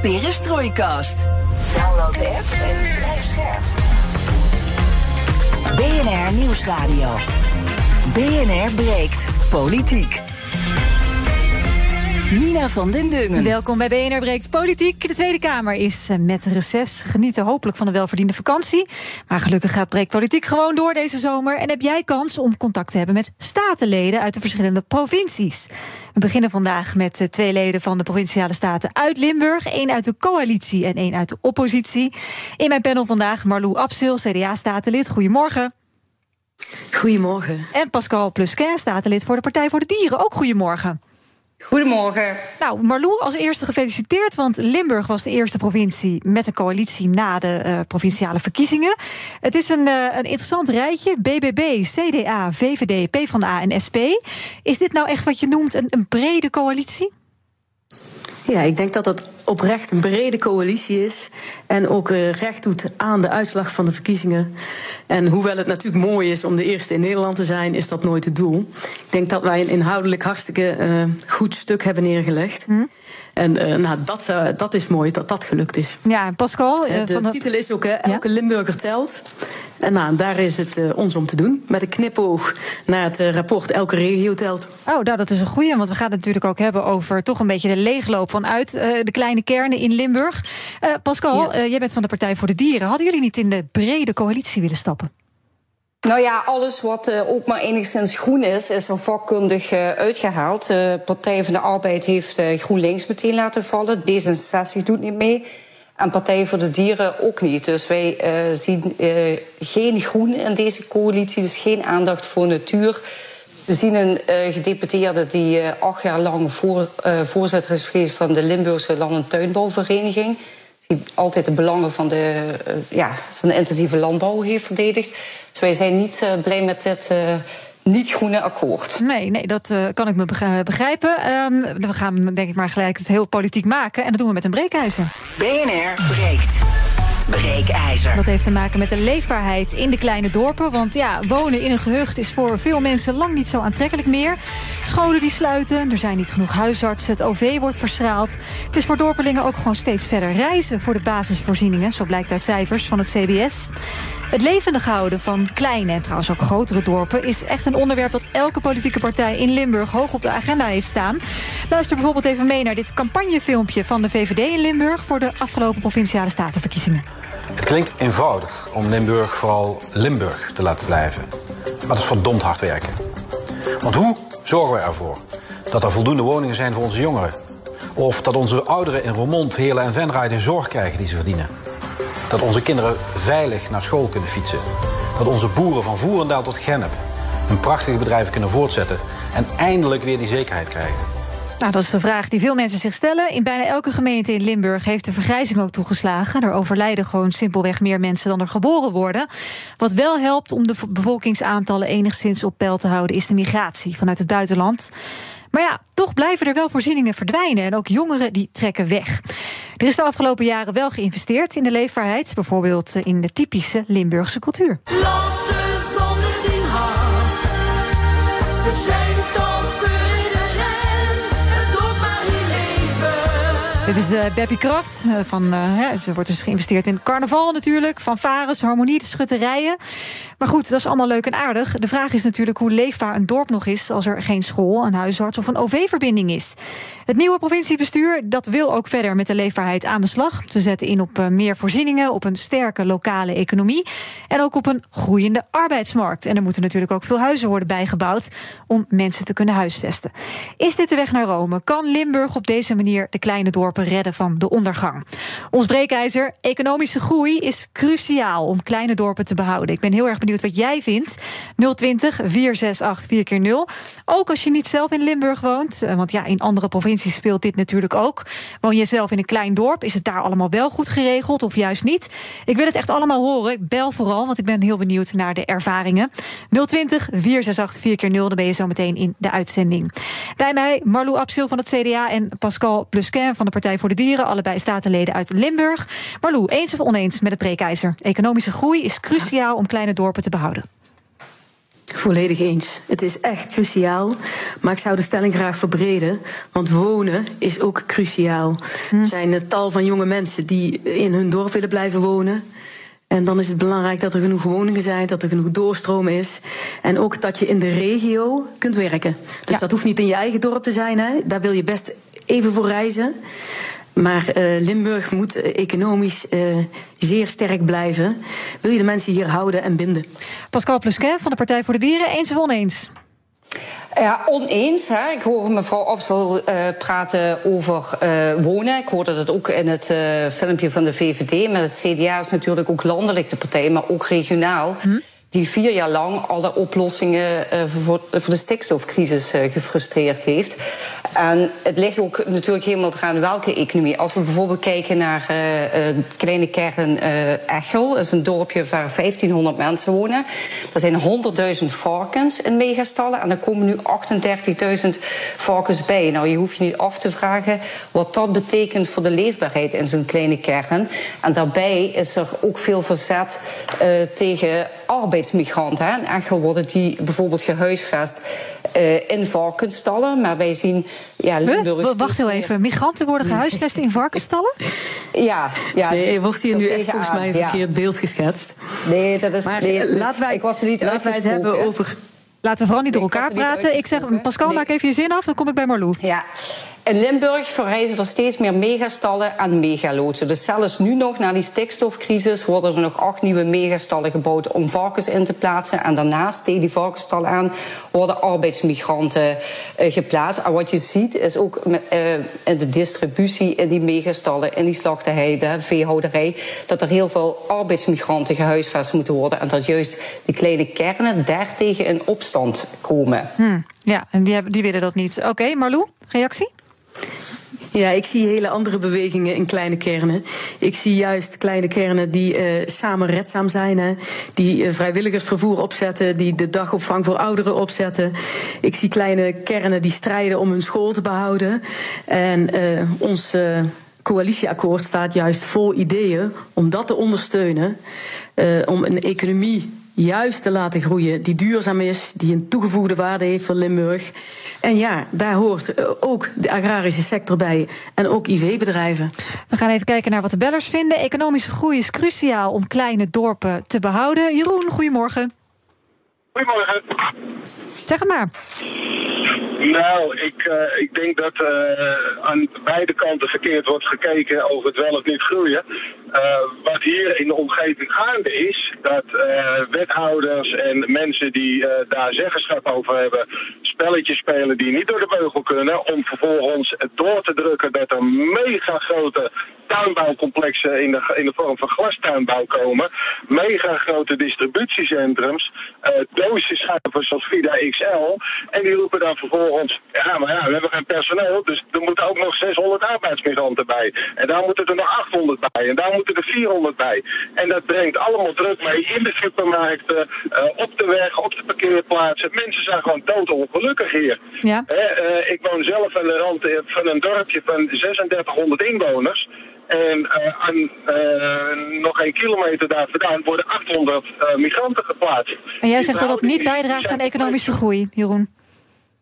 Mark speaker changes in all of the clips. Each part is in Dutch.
Speaker 1: Perestrooikast. Download de app en blijf scherp. BNR Nieuwsradio. BNR breekt politiek. Nina van den Dungen.
Speaker 2: Welkom bij BNR Breekt Politiek. De Tweede Kamer is eh, met reces. Genieten hopelijk van een welverdiende vakantie. Maar gelukkig gaat Breekt Politiek gewoon door deze zomer. En heb jij kans om contact te hebben met statenleden uit de verschillende provincies. We beginnen vandaag met twee leden van de provinciale staten uit Limburg. één uit de coalitie en één uit de oppositie. In mijn panel vandaag Marlou Absil, CDA-statenlid. Goedemorgen.
Speaker 3: Goedemorgen.
Speaker 2: En Pascal Plusquin, statenlid voor de Partij voor de Dieren. Ook goedemorgen.
Speaker 4: Goedemorgen.
Speaker 2: Nou, Marlou, als eerste gefeliciteerd, want Limburg was de eerste provincie met een coalitie na de uh, provinciale verkiezingen. Het is een, uh, een interessant rijtje: BBB, CDA, VVD, PvdA en SP. Is dit nou echt wat je noemt een, een brede coalitie?
Speaker 3: Ja, ik denk dat dat oprecht een brede coalitie is. En ook uh, recht doet aan de uitslag van de verkiezingen. En hoewel het natuurlijk mooi is om de eerste in Nederland te zijn, is dat nooit het doel. Ik denk dat wij een inhoudelijk hartstikke uh, goed stuk hebben neergelegd. Hm. En uh, nou, dat, dat is mooi dat dat gelukt is.
Speaker 2: Ja, Pascal.
Speaker 3: de van titel is ook: Elke ja? Limburger telt. En nou, daar is het uh, ons om te doen. Met een knipoog naar het uh, rapport Elke regio telt.
Speaker 2: Oh, nou, dat is een goeie. Want we gaan het natuurlijk ook hebben over toch een beetje de leegloop vanuit uh, de kleine kernen in Limburg. Pascal, ja. jij bent van de Partij voor de Dieren. Hadden jullie niet in de brede coalitie willen stappen?
Speaker 4: Nou ja, alles wat uh, ook maar enigszins groen is, is er vakkundig uh, uitgehaald. De uh, Partij van de Arbeid heeft GroenLinks meteen laten vallen. D66 doet niet mee. En Partij voor de Dieren ook niet. Dus wij zien geen groen in deze coalitie, dus geen aandacht voor natuur. We zien een uh, gedeputeerde die acht jaar lang voor, voorzitter is geweest van de Limburgse Land- en Tuinbouwvereniging. Die altijd de belangen van de, ja, van de intensieve landbouw heeft verdedigd. Dus wij zijn niet blij met dit niet-groene akkoord.
Speaker 2: Nee, nee dat uh, kan ik me begrijpen. Um, we gaan denk ik maar gelijk het heel politiek maken. En dat doen we met een breekijzer.
Speaker 1: BNR breekt. Breekijzer.
Speaker 2: Dat heeft te maken met de leefbaarheid in de kleine dorpen. Want ja, wonen in een gehucht is voor veel mensen lang niet zo aantrekkelijk meer. Scholen die sluiten, er zijn niet genoeg huisartsen, het OV wordt verschraald. Het is voor dorpelingen ook gewoon steeds verder reizen voor de basisvoorzieningen. Zo blijkt uit cijfers van het CBS. Het levendig houden van kleine en trouwens ook grotere dorpen... is echt een onderwerp dat elke politieke partij in Limburg... hoog op de agenda heeft staan. Luister bijvoorbeeld even mee naar dit campagnefilmpje... van de VVD in Limburg voor de afgelopen Provinciale Statenverkiezingen.
Speaker 5: Het klinkt eenvoudig om Limburg vooral Limburg te laten blijven. Maar dat is verdomd hard werken. Want hoe zorgen we ervoor dat er voldoende woningen zijn voor onze jongeren? Of dat onze ouderen in Roermond, Heerlen en Venray de zorg krijgen die ze verdienen? Dat onze kinderen veilig naar school kunnen fietsen. Dat onze boeren van Voerendaal tot Gennep hun prachtige bedrijven kunnen voortzetten. En eindelijk weer die zekerheid krijgen.
Speaker 2: Nou, dat is de vraag die veel mensen zich stellen. In bijna elke gemeente in Limburg heeft de vergrijzing ook toegeslagen. Er overlijden gewoon simpelweg meer mensen dan er geboren worden. Wat wel helpt om de bevolkingsaantallen enigszins op peil te houden, is de migratie vanuit het buitenland. Maar ja, toch blijven er wel voorzieningen verdwijnen. En ook jongeren die trekken weg. Er is de afgelopen jaren wel geïnvesteerd in de leefbaarheid. Bijvoorbeeld in de typische Limburgse cultuur. Dit is uh, Beppie Kraft. Uh, van, uh, er wordt dus geïnvesteerd in carnaval natuurlijk. Van Vares, harmonie, de schutterijen. Maar goed, dat is allemaal leuk en aardig. De vraag is natuurlijk hoe leefbaar een dorp nog is... als er geen school, een huisarts of een OV-verbinding is. Het nieuwe provinciebestuur dat wil ook verder met de leefbaarheid aan de slag. Ze zetten in op meer voorzieningen, op een sterke lokale economie... en ook op een groeiende arbeidsmarkt. En er moeten natuurlijk ook veel huizen worden bijgebouwd... om mensen te kunnen huisvesten. Is dit de weg naar Rome? Kan Limburg op deze manier de kleine dorpen redden van de ondergang? Ons breekijzer, economische groei is cruciaal om kleine dorpen te behouden. Ik ben heel erg benieuwd wat jij vindt. 020 468 4 keer 0 Ook als je niet zelf in Limburg woont, eh, want ja, in andere provincies speelt dit natuurlijk ook. Woon je zelf in een klein dorp, is het daar allemaal wel goed geregeld of juist niet? Ik wil het echt allemaal horen. Ik bel vooral, want ik ben heel benieuwd naar de ervaringen. 020 468 4 keer 0 dan ben je zo meteen in de uitzending. Bij mij Marlou Absil van het CDA en Pascal Plusquin van de Partij voor de Dieren, allebei statenleden uit Limburg. Marlou, eens of oneens met het breekijzer? Economische groei is cruciaal om kleine dorpen te behouden.
Speaker 3: Volledig eens. Het is echt cruciaal. Maar ik zou de stelling graag verbreden. Want wonen is ook cruciaal. Er zijn een tal van jonge mensen die in hun dorp willen blijven wonen. En dan is het belangrijk dat er genoeg woningen zijn, dat er genoeg doorstroom is. En ook dat je in de regio kunt werken. Dus dat hoeft niet in je eigen dorp te zijn. Hè. Daar wil je best even voor reizen. Maar uh, Limburg moet economisch uh, zeer sterk blijven. Wil je de mensen hier houden en binden?
Speaker 2: Pascal Plusquin van de Partij voor de Dieren, eens of oneens?
Speaker 4: Ja, oneens. Hè. Ik hoor mevrouw Opstel uh, praten over uh, wonen. Ik hoorde dat ook in het uh, filmpje van de VVD. Maar het CDA is natuurlijk ook landelijk de partij, maar ook regionaal. Hm? Die vier jaar lang alle oplossingen uh, voor, voor, de stikstofcrisis uh, gefrustreerd heeft. En het ligt ook natuurlijk helemaal eraan welke economie. Als we bijvoorbeeld kijken naar uh, kleine kern Echel, dat is een dorpje waar 1500 mensen wonen. Er zijn 100.000 varkens in megastallen en er komen nu 38.000 varkens bij. Nou, je hoeft je niet af te vragen wat dat betekent voor de leefbaarheid in zo'n kleine kern. En daarbij is er ook veel verzet tegen arbeidsmigranten. Hè. In Echel worden die bijvoorbeeld gehuisvest uh, in varkensstallen. Maar wij zien. Ja,
Speaker 2: Limburg Wacht heel even. Migranten worden gehuisvest in varkensstallen?
Speaker 4: Ja, ja.
Speaker 3: Nee, wordt hier nu echt volgens mij een verkeerd ja. beeld geschetst.
Speaker 4: Nee, dat is.
Speaker 3: Maar,
Speaker 4: nee,
Speaker 3: laten wij,
Speaker 4: ik was er niet
Speaker 3: laten wij het hebben over.
Speaker 2: Laten we vooral niet door elkaar praten. Ik zeg, Pascal, nee. maak even je zin af, dan kom ik bij Marlou.
Speaker 4: Ja. In Limburg verrijzen er steeds meer megastallen en megaloodsen. Dus zelfs nu nog, na die stikstofcrisis, worden er nog acht nieuwe megastallen gebouwd om varkens in te plaatsen. En daarnaast, tegen die varkensstallen aan, worden arbeidsmigranten uh, geplaatst. En wat je ziet, is ook met, uh, in de distributie in die megastallen, in die slachterij, de veehouderij, dat er heel veel arbeidsmigranten gehuisvest moeten worden. En dat juist die kleine kernen daartegen in opstand komen.
Speaker 2: Hmm, ja, en die, hebben, die willen dat niet. Oké, okay, Marlou, reactie?
Speaker 3: Ja, ik zie hele andere bewegingen in kleine kernen. Ik zie juist kleine kernen die uh, samen redzaam zijn. Hè, die uh, vrijwilligersvervoer opzetten, die de dagopvang voor ouderen opzetten. Ik zie kleine kernen die strijden om hun school te behouden. En uh, ons coalitieakkoord staat juist vol ideeën om dat te ondersteunen. om een economie juist te laten groeien, die duurzaam is, die een toegevoegde waarde heeft voor Limburg. En ja, daar hoort ook de agrarische sector bij en ook IV-bedrijven.
Speaker 2: We gaan even kijken naar wat de bellers vinden. Economische groei is cruciaal om kleine dorpen te behouden. Jeroen, goedemorgen.
Speaker 6: Goedemorgen.
Speaker 2: Zeg het maar.
Speaker 6: Nou, ik, uh, ik denk dat uh, aan beide kanten verkeerd wordt gekeken over het wel of niet groeien. Uh, wat hier in de omgeving gaande is, dat wethouders en mensen die daar zeggenschap over hebben, spelletjes spelen die niet door de beugel kunnen, om vervolgens door te drukken dat er mega grote tuinbouwcomplexen in de, in de vorm van glastuinbouw komen, mega grote distributiecentrums, doosjesschuivers zoals Vida XL, en die roepen dan vervolgens, ja, maar ja, we hebben geen personeel, dus er moeten ook nog 600 arbeidsmigranten bij. En daar moeten er nog 800 bij, en daar moeten er 400 bij. En dat brengt allemaal druk mee in de supermarkten, uh, op de weg, op de parkeerplaatsen. Mensen zijn gewoon doodongelukkig hier.
Speaker 2: Ja.
Speaker 6: Uh, ik woon zelf aan de rand van een dorpje van 3600 inwoners. En uh, aan, uh, nog een kilometer daar vandaan worden 800 uh, migranten geplaatst.
Speaker 2: En jij zegt dat dat niet bijdraagt aan de economische groei, Jeroen?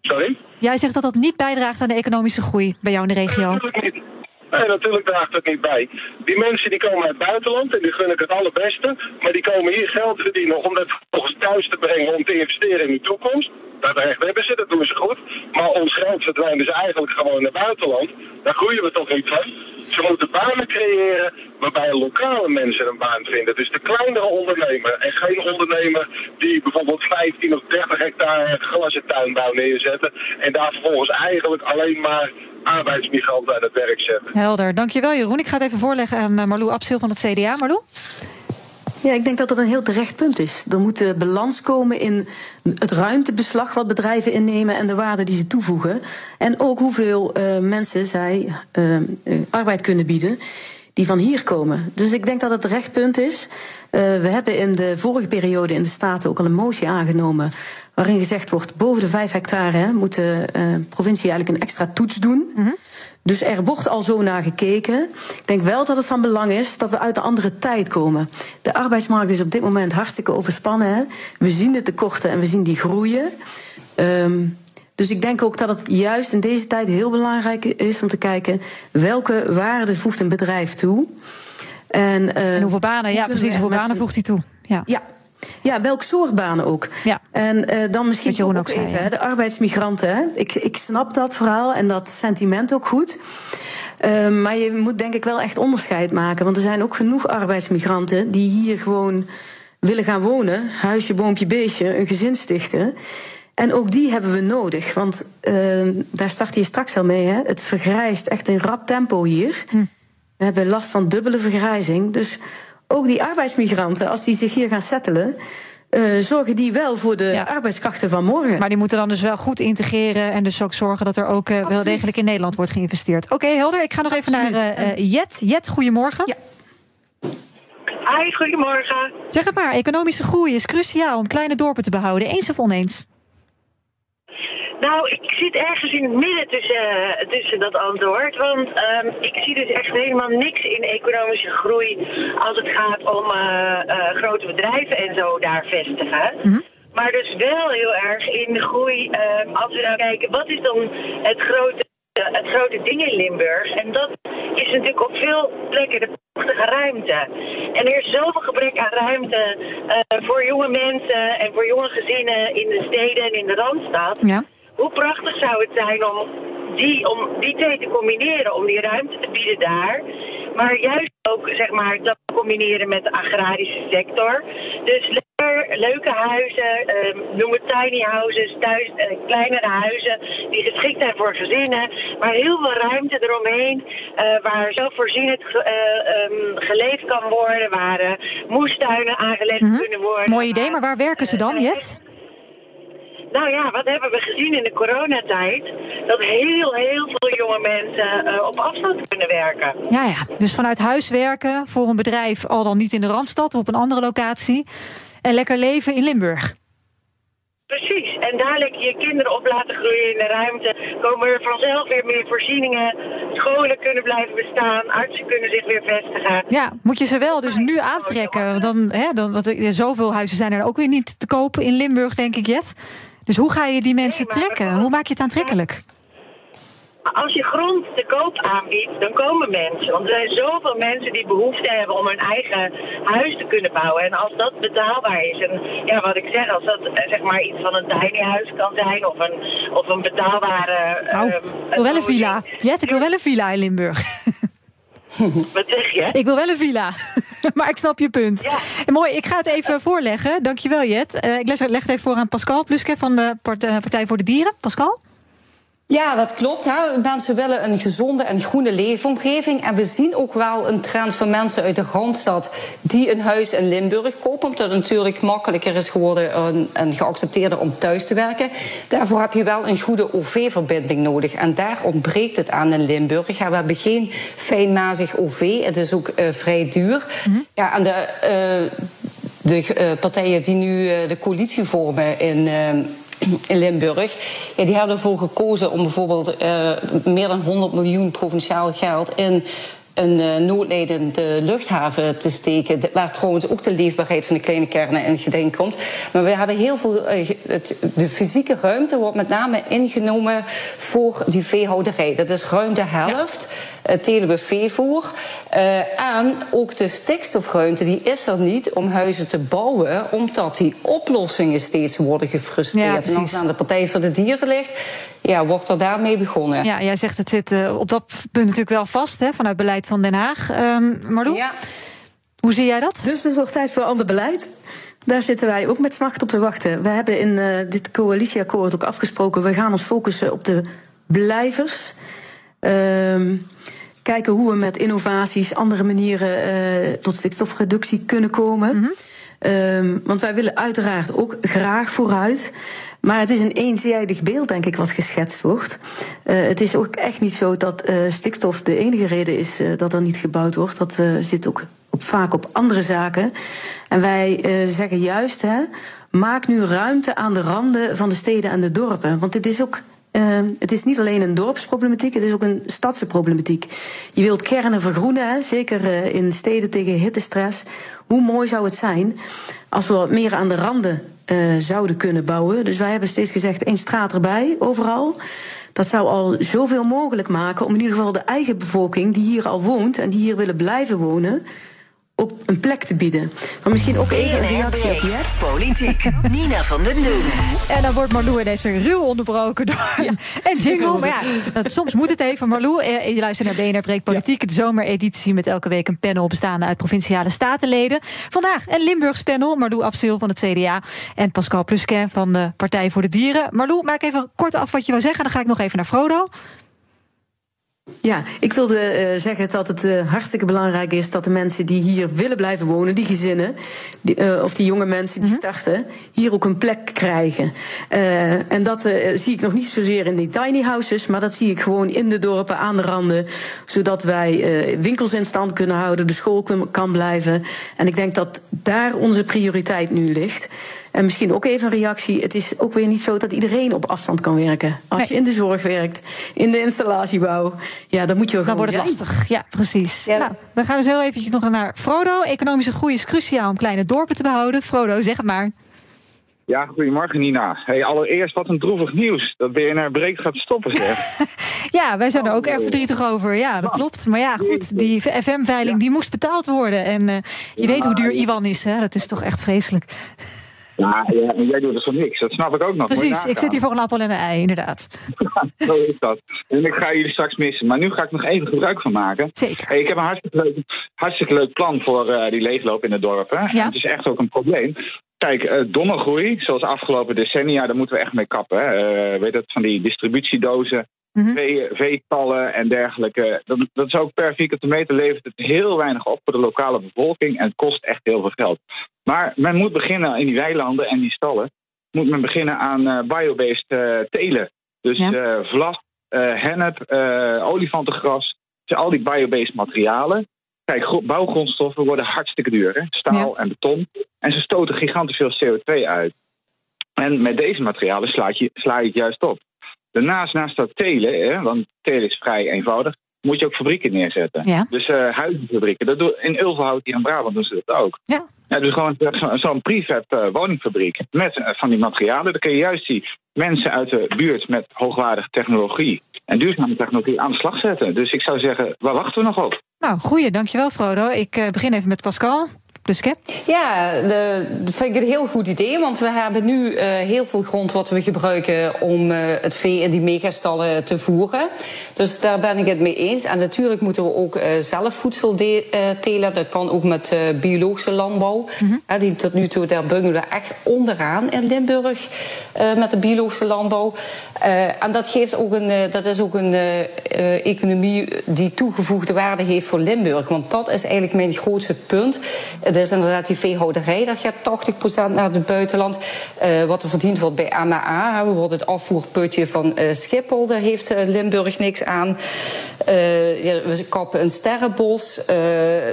Speaker 6: Sorry?
Speaker 2: Jij zegt dat dat niet bijdraagt aan de economische groei bij jou in de regio?
Speaker 6: Natuurlijk niet. Nee, natuurlijk draagt dat niet bij. Die mensen die komen uit het buitenland en die gun ik het allerbeste. Maar die komen hier geld verdienen om dat volgens thuis te brengen om te investeren in de toekomst. Dat hebben ze, dat doen ze goed. Maar ons geld verdwijnt dus eigenlijk gewoon naar buitenland. Daar groeien we toch niet van. Ze moeten banen creëren waarbij lokale mensen een baan vinden. Dus de kleinere ondernemer en geen ondernemer die bijvoorbeeld 15 of 30 hectare glazen tuinbouw neerzetten. En daar vervolgens eigenlijk alleen maar arbeidsmigranten aan het werk zetten.
Speaker 2: Helder, dankjewel Jeroen. Ik ga het even voorleggen aan uh, Marlou Absil van het CDA. Marlou?
Speaker 3: Ja, ik denk dat dat een heel terecht punt is. Er moet een balans komen in het ruimtebeslag wat bedrijven innemen en de waarde die ze toevoegen. En ook hoeveel uh, mensen zij uh, arbeid kunnen bieden die van hier komen. Dus ik denk dat het terecht punt is. Uh, we hebben in de vorige periode in de Staten ook al een motie aangenomen. Waarin gezegd wordt: boven de 5 hectare moet de provincie eigenlijk een extra toets doen. Mm -hmm. Dus er wordt al zo naar gekeken. Ik denk wel dat het van belang is dat we uit de andere tijd komen. De arbeidsmarkt is op dit moment hartstikke overspannen. Hè? We zien de tekorten en we zien die groeien. Um, dus ik denk ook dat het juist in deze tijd heel belangrijk is om te kijken welke waarde voegt een bedrijf toe.
Speaker 2: En, uh, en hoeveel banen, ja precies, hoeveel banen voegt hij toe.
Speaker 3: Ja. ja. Ja, welk soort banen ook.
Speaker 2: Ja.
Speaker 3: En uh, dan misschien ook, ook even, de arbeidsmigranten. Hè? Ik, ik snap dat verhaal en dat sentiment ook goed. Uh, maar je moet denk ik wel echt onderscheid maken. Want er zijn ook genoeg arbeidsmigranten die hier gewoon willen gaan wonen. Huisje, boompje, beestje, een gezin stichten. En ook die hebben we nodig. Want uh, daar start je straks al mee. Hè? Het vergrijst echt in rap tempo hier. Hm. We hebben last van dubbele vergrijzing. Dus ook die arbeidsmigranten, als die zich hier gaan settelen. Uh, zorgen die wel voor de ja. arbeidskrachten van morgen.
Speaker 2: Maar die moeten dan dus wel goed integreren en dus ook zorgen dat er ook uh, wel degelijk in Nederland wordt geïnvesteerd. Oké, okay, helder. Ik ga nog Absoluut. even naar uh, Jet. Jet, goedemorgen.
Speaker 7: Ja. Hi, goedemorgen.
Speaker 2: Zeg het maar, economische groei is cruciaal om kleine dorpen te behouden. Eens of oneens?
Speaker 7: Nou, ik zit ergens in het midden tussen, tussen dat antwoord. Want um, ik zie dus echt helemaal niks in economische groei als het gaat om uh, uh, grote bedrijven en zo daar vestigen. Mm -hmm. Maar dus wel heel erg in de groei, uh, als we nou kijken, wat is dan het grote, het grote ding in Limburg? En dat is natuurlijk op veel plekken de prachtige ruimte. En er is zoveel gebrek aan ruimte voor jonge mensen en voor jonge gezinnen in de steden en in de Randstad.
Speaker 2: Ja
Speaker 7: hoe prachtig zou het zijn om die, om die twee te combineren, om die ruimte te bieden daar. Maar juist ook, zeg maar, dat combineren met de agrarische sector. Dus lekker, leuke huizen, uh, noem het tiny houses, thuis, uh, kleinere huizen die geschikt zijn voor gezinnen. Maar heel veel ruimte eromheen, uh, waar zelfvoorzienend um, geleefd kan worden, waar moestuinen aangelegd mm -hmm. kunnen worden.
Speaker 2: Mooi idee, maar waar werken ze dan, Jet?
Speaker 7: Nou ja, wat hebben we gezien in de coronatijd? Dat heel, heel veel jonge mensen uh, op afstand kunnen werken.
Speaker 2: Ja, ja, dus vanuit huis werken voor een bedrijf, al dan niet in de Randstad of op een andere locatie. En lekker leven in Limburg.
Speaker 7: Precies, en lekker je kinderen op laten groeien in de ruimte. Komen er vanzelf weer meer voorzieningen. Scholen kunnen blijven bestaan. Artsen kunnen zich weer vestigen.
Speaker 2: Ja, moet je ze wel dus nu aantrekken. Dan, hè, dan, want er, zoveel huizen zijn er ook weer niet te kopen in Limburg, denk ik, Jet. Dus hoe ga je die mensen nee, trekken? Hoe maak je het aantrekkelijk?
Speaker 7: Als je grond te koop aanbiedt, dan komen mensen. Want er zijn zoveel mensen die behoefte hebben om hun eigen huis te kunnen bouwen. En als dat betaalbaar is, en ja, wat ik zeg, als dat zeg maar iets van een tiny huis kan zijn of een, of een betaalbare.
Speaker 2: Nou, um, ik wil wel een villa. Jet, ik wil wel een villa in Limburg.
Speaker 7: Wat zeg je?
Speaker 2: Ik wil wel een villa. maar ik snap je punt.
Speaker 7: Ja.
Speaker 2: Mooi, ik ga het even voorleggen. Dankjewel, Jet. Uh, ik leg het even voor aan Pascal Pluske van de Partij voor de Dieren. Pascal?
Speaker 4: Ja, dat klopt. Hè. Mensen willen een gezonde en groene leefomgeving. En we zien ook wel een trend van mensen uit de Randstad die een huis in Limburg kopen. Omdat het natuurlijk makkelijker is geworden en geaccepteerder om thuis te werken. Daarvoor heb je wel een goede OV-verbinding nodig. En daar ontbreekt het aan in Limburg. Ja, we hebben geen fijnmazig OV. Het is ook uh, vrij duur. Mm -hmm. Ja, en de, uh, de uh, partijen die nu de coalitie vormen in in Limburg. Die hebben ervoor gekozen om bijvoorbeeld uh, meer dan 100 miljoen provinciaal geld in een uh, noodlijdende luchthaven te steken. Waar trouwens ook de leefbaarheid van de kleine kernen in gedenk komt. Maar we hebben heel veel. Uh, het, de fysieke ruimte wordt met name ingenomen voor die veehouderij. Dat is ruim de helft. Ja uh, telen veevoer. Uh, en ook de stikstofruimte die is er niet om huizen te bouwen, omdat die oplossingen steeds worden gefrustreerd. Ja, en als het aan de Partij voor de Dieren ligt, ja, wordt er daarmee begonnen.
Speaker 2: Ja, jij zegt het zit op dat punt natuurlijk wel vast, hè, vanuit beleid van Den Haag. Um, Marlou, ja. hoe zie jij dat?
Speaker 3: Dus het wordt tijd voor ander beleid. Daar zitten wij ook met smacht op te wachten. We hebben in uh, dit coalitieakkoord ook afgesproken... we gaan ons focussen op de blijvers Ehm, kijken hoe we met innovaties, andere manieren uh, tot stikstofreductie kunnen komen. Mm -hmm. Um, want wij willen uiteraard ook graag vooruit. Maar het is een eenzijdig beeld, denk ik, wat geschetst wordt. Uh, het is ook echt niet zo dat uh, stikstof de enige reden is dat er niet gebouwd wordt. Dat zit ook op, vaak op andere zaken. En wij zeggen juist, hè, maak nu ruimte aan de randen van de steden en de dorpen. Want dit is ook uh, het is niet alleen een dorpsproblematiek, het is ook een stadse problematiek. Je wilt kernen vergroenen, hè, zeker uh, in steden tegen hittestress. Hoe mooi zou het zijn als we wat meer aan de randen uh, zouden kunnen bouwen? Dus wij hebben steeds gezegd: één straat erbij, overal. Dat zou al zoveel mogelijk maken om in ieder geval de eigen bevolking die hier al woont en die hier willen blijven wonen ook een plek te bieden. Maar misschien ook even een reactie op Jet.
Speaker 1: Politiek. Nina van den Deunen.
Speaker 2: En dan wordt Marlou ineens weer ruw onderbroken door ja. en jingle. Maar ja, dat, soms moet het even. Marlou, eh, je luistert naar BNR Breek Politiek. Ja. De zomereditie met elke week een panel bestaande uit provinciale statenleden. Vandaag een Limburgs panel. Marlou Absil van het CDA en Pascal Plusquin van de Partij voor de Dieren. Marlou, maak even kort af wat je wil zeggen. Dan ga ik nog even naar Frodo.
Speaker 3: Ja, ik wilde uh, zeggen dat het uh, hartstikke belangrijk is dat de mensen die hier willen blijven wonen, die gezinnen, die, uh, of die jonge mensen die starten, hier ook een plek krijgen. en dat zie ik nog niet zozeer in die tiny houses, maar dat zie ik gewoon in de dorpen aan de randen, zodat wij winkels in stand kunnen houden, de school kan blijven. En ik denk dat daar onze prioriteit nu ligt. En misschien ook even een reactie. Het is ook weer niet zo dat iedereen op afstand kan werken. Als nee. je in de zorg werkt, in de installatiebouw, ja, dan moet je ook
Speaker 2: Dan wordt het
Speaker 3: zijn.
Speaker 2: lastig. Ja, precies. Ja. Nou, we gaan dus heel eventjes nog naar Frodo. Economische groei is cruciaal om kleine dorpen te behouden. Frodo, zeg het maar.
Speaker 8: Ja, goedemorgen Nina. Hey, allereerst wat een droevig nieuws. Dat BNR Breekt gaat stoppen, zeg.
Speaker 2: ja, wij zijn er ook erg verdrietig over. Ja, dat klopt. Maar ja, goed, die FM-veiling die moest betaald worden. En uh, je weet hoe duur Iwan is, hè? Dat is toch echt vreselijk.
Speaker 8: Ja, ja, maar jij doet het voor niks. Dat snap ik ook nog.
Speaker 2: Precies, ik zit hier voor een appel en een ei, inderdaad.
Speaker 8: Ja, zo is dat. En ik ga jullie straks missen. Maar nu ga ik nog even gebruik van maken.
Speaker 2: Zeker.
Speaker 8: Hey, ik heb een hartstikke leuk, hartstikke leuk plan voor uh, die leegloop in het dorp. Hè?
Speaker 2: Ja.
Speaker 8: Het is echt ook een probleem. Kijk, uh, domme groei, zoals afgelopen decennia, daar moeten we echt mee kappen. Hè? Uh, weet het, van die distributiedozen. Mm-hmm. veetallen en dergelijke. Dat, dat is ook per vierkante meter levert het heel weinig op voor de lokale bevolking en het kost echt heel veel geld. Maar men moet beginnen in die weilanden en die stallen, moet men beginnen aan uh, biobased uh, telen. Dus ja. uh, vlas, hennep, olifantengras, dus al die biobased materialen. Kijk, bouwgrondstoffen worden hartstikke duur, hè? staal ja. en beton. En ze stoten gigantisch veel CO2 uit. En met deze materialen sla je, sla je het juist op. Daarnaast, naast dat telen, hè, want telen is vrij eenvoudig, moet je ook fabrieken neerzetten.
Speaker 2: Ja.
Speaker 8: Dus uh, huizenfabrieken. Dat doen, in Ulverhout hier in Brabant doen ze dat ook.
Speaker 2: Ja.
Speaker 8: Ja, dus gewoon zo'n zo prefab uh, woningfabriek met uh, van die materialen. Dan kun je juist die mensen uit de buurt met hoogwaardige technologie en duurzame technologie aan de slag zetten. Dus ik zou zeggen, waar wachten we nog op?
Speaker 2: Nou, goeie, dankjewel Frodo. Ik begin even met Pascal. Pluske?
Speaker 4: Ja, dat vind ik een heel goed idee. Want we hebben nu uh, heel veel grond wat we gebruiken om uh, het vee in die megastallen te voeren. Dus daar ben ik het mee eens. En natuurlijk moeten we ook uh, zelf voedsel telen. Dat kan ook met biologische landbouw. Mm-hmm. die tot nu toe, daar bungelen we echt onderaan in Limburg met de biologische landbouw. en dat, geeft ook een, dat is ook een economie die toegevoegde waarde heeft voor Limburg. Want dat is eigenlijk mijn grootste punt. Is inderdaad die veehouderij. Dat gaat 80% naar het buitenland. Uh, wat er verdiend wordt bij AMA. Bijvoorbeeld het afvoerputje van uh, Schiphol. Daar heeft uh, Limburg niks aan. ja, we kappen een sterrenbos.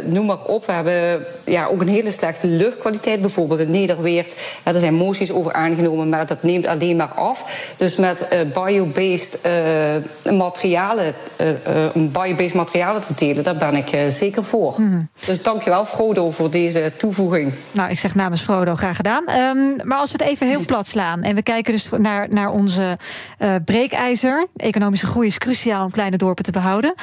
Speaker 4: noem maar op. We hebben ja, ook een hele slechte luchtkwaliteit. Bijvoorbeeld in Nederweert. er zijn moties over aangenomen. Maar dat neemt alleen maar af. Dus met biobased materialen. om biobased materialen te delen. Daar ben ik zeker voor. Mm. Dus dankjewel Frodo voor deze toevoeging.
Speaker 2: Nou, ik zeg namens Frodo graag gedaan. Um, maar als we het even heel plat slaan en we kijken dus naar, naar onze uh, breekijzer. Economische groei is cruciaal om kleine dorpen te behouden.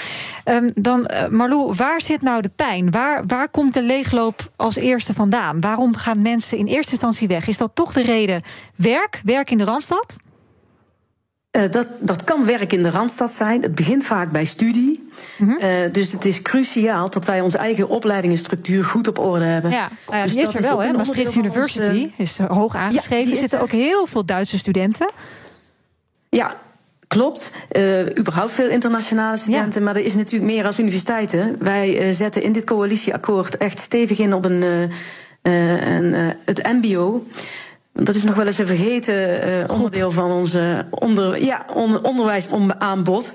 Speaker 2: Um, dan, uh, Marlou, waar zit nou de pijn? Waar, waar komt de leegloop als eerste vandaan? Waarom gaan mensen in eerste instantie weg? Is dat toch de reden werk? Werk in de Randstad?
Speaker 3: Uh, dat, dat kan werk in de Randstad zijn. Het begint vaak bij studie. Mm-hmm. Uh, dus het is cruciaal dat wij onze eigen opleidingsstructuur goed op orde hebben.
Speaker 2: Ja, uh, dus die is er wel, hè? Maastricht University ons, is hoog aangeschreven. Ja, er zitten ook heel veel Duitse studenten.
Speaker 3: Ja, Klopt. Uh, überhaupt veel internationale studenten. Maar er is natuurlijk meer als universiteiten. Wij zetten in dit coalitieakkoord echt stevig in op een, een het MBO. Dat is nog wel eens een vergeten onderdeel van onze onder, ja, onder, onderwijsaanbod.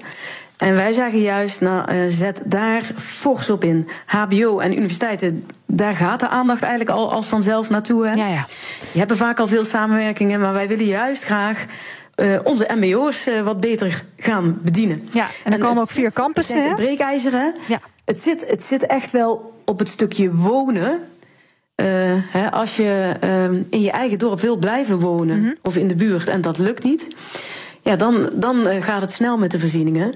Speaker 3: En wij zeggen juist, nou, uh, zet daar fors op in. HBO en universiteiten, daar gaat de aandacht eigenlijk al als vanzelf naartoe. Hè? Ja, ja. Die hebben vaak al veel samenwerkingen, maar wij willen juist graag uh, onze MBO's uh, wat beter gaan bedienen.
Speaker 2: Ja, en dan komen ook vier campussen.
Speaker 3: Het breekijzer, hè? Ja. Het, zit, het zit echt wel op het stukje wonen. Uh, hè, als je in je eigen dorp wil blijven wonen, mm -hmm. of in de buurt, en dat lukt niet ja, dan, dan eh, gaat het snel met de voorzieningen.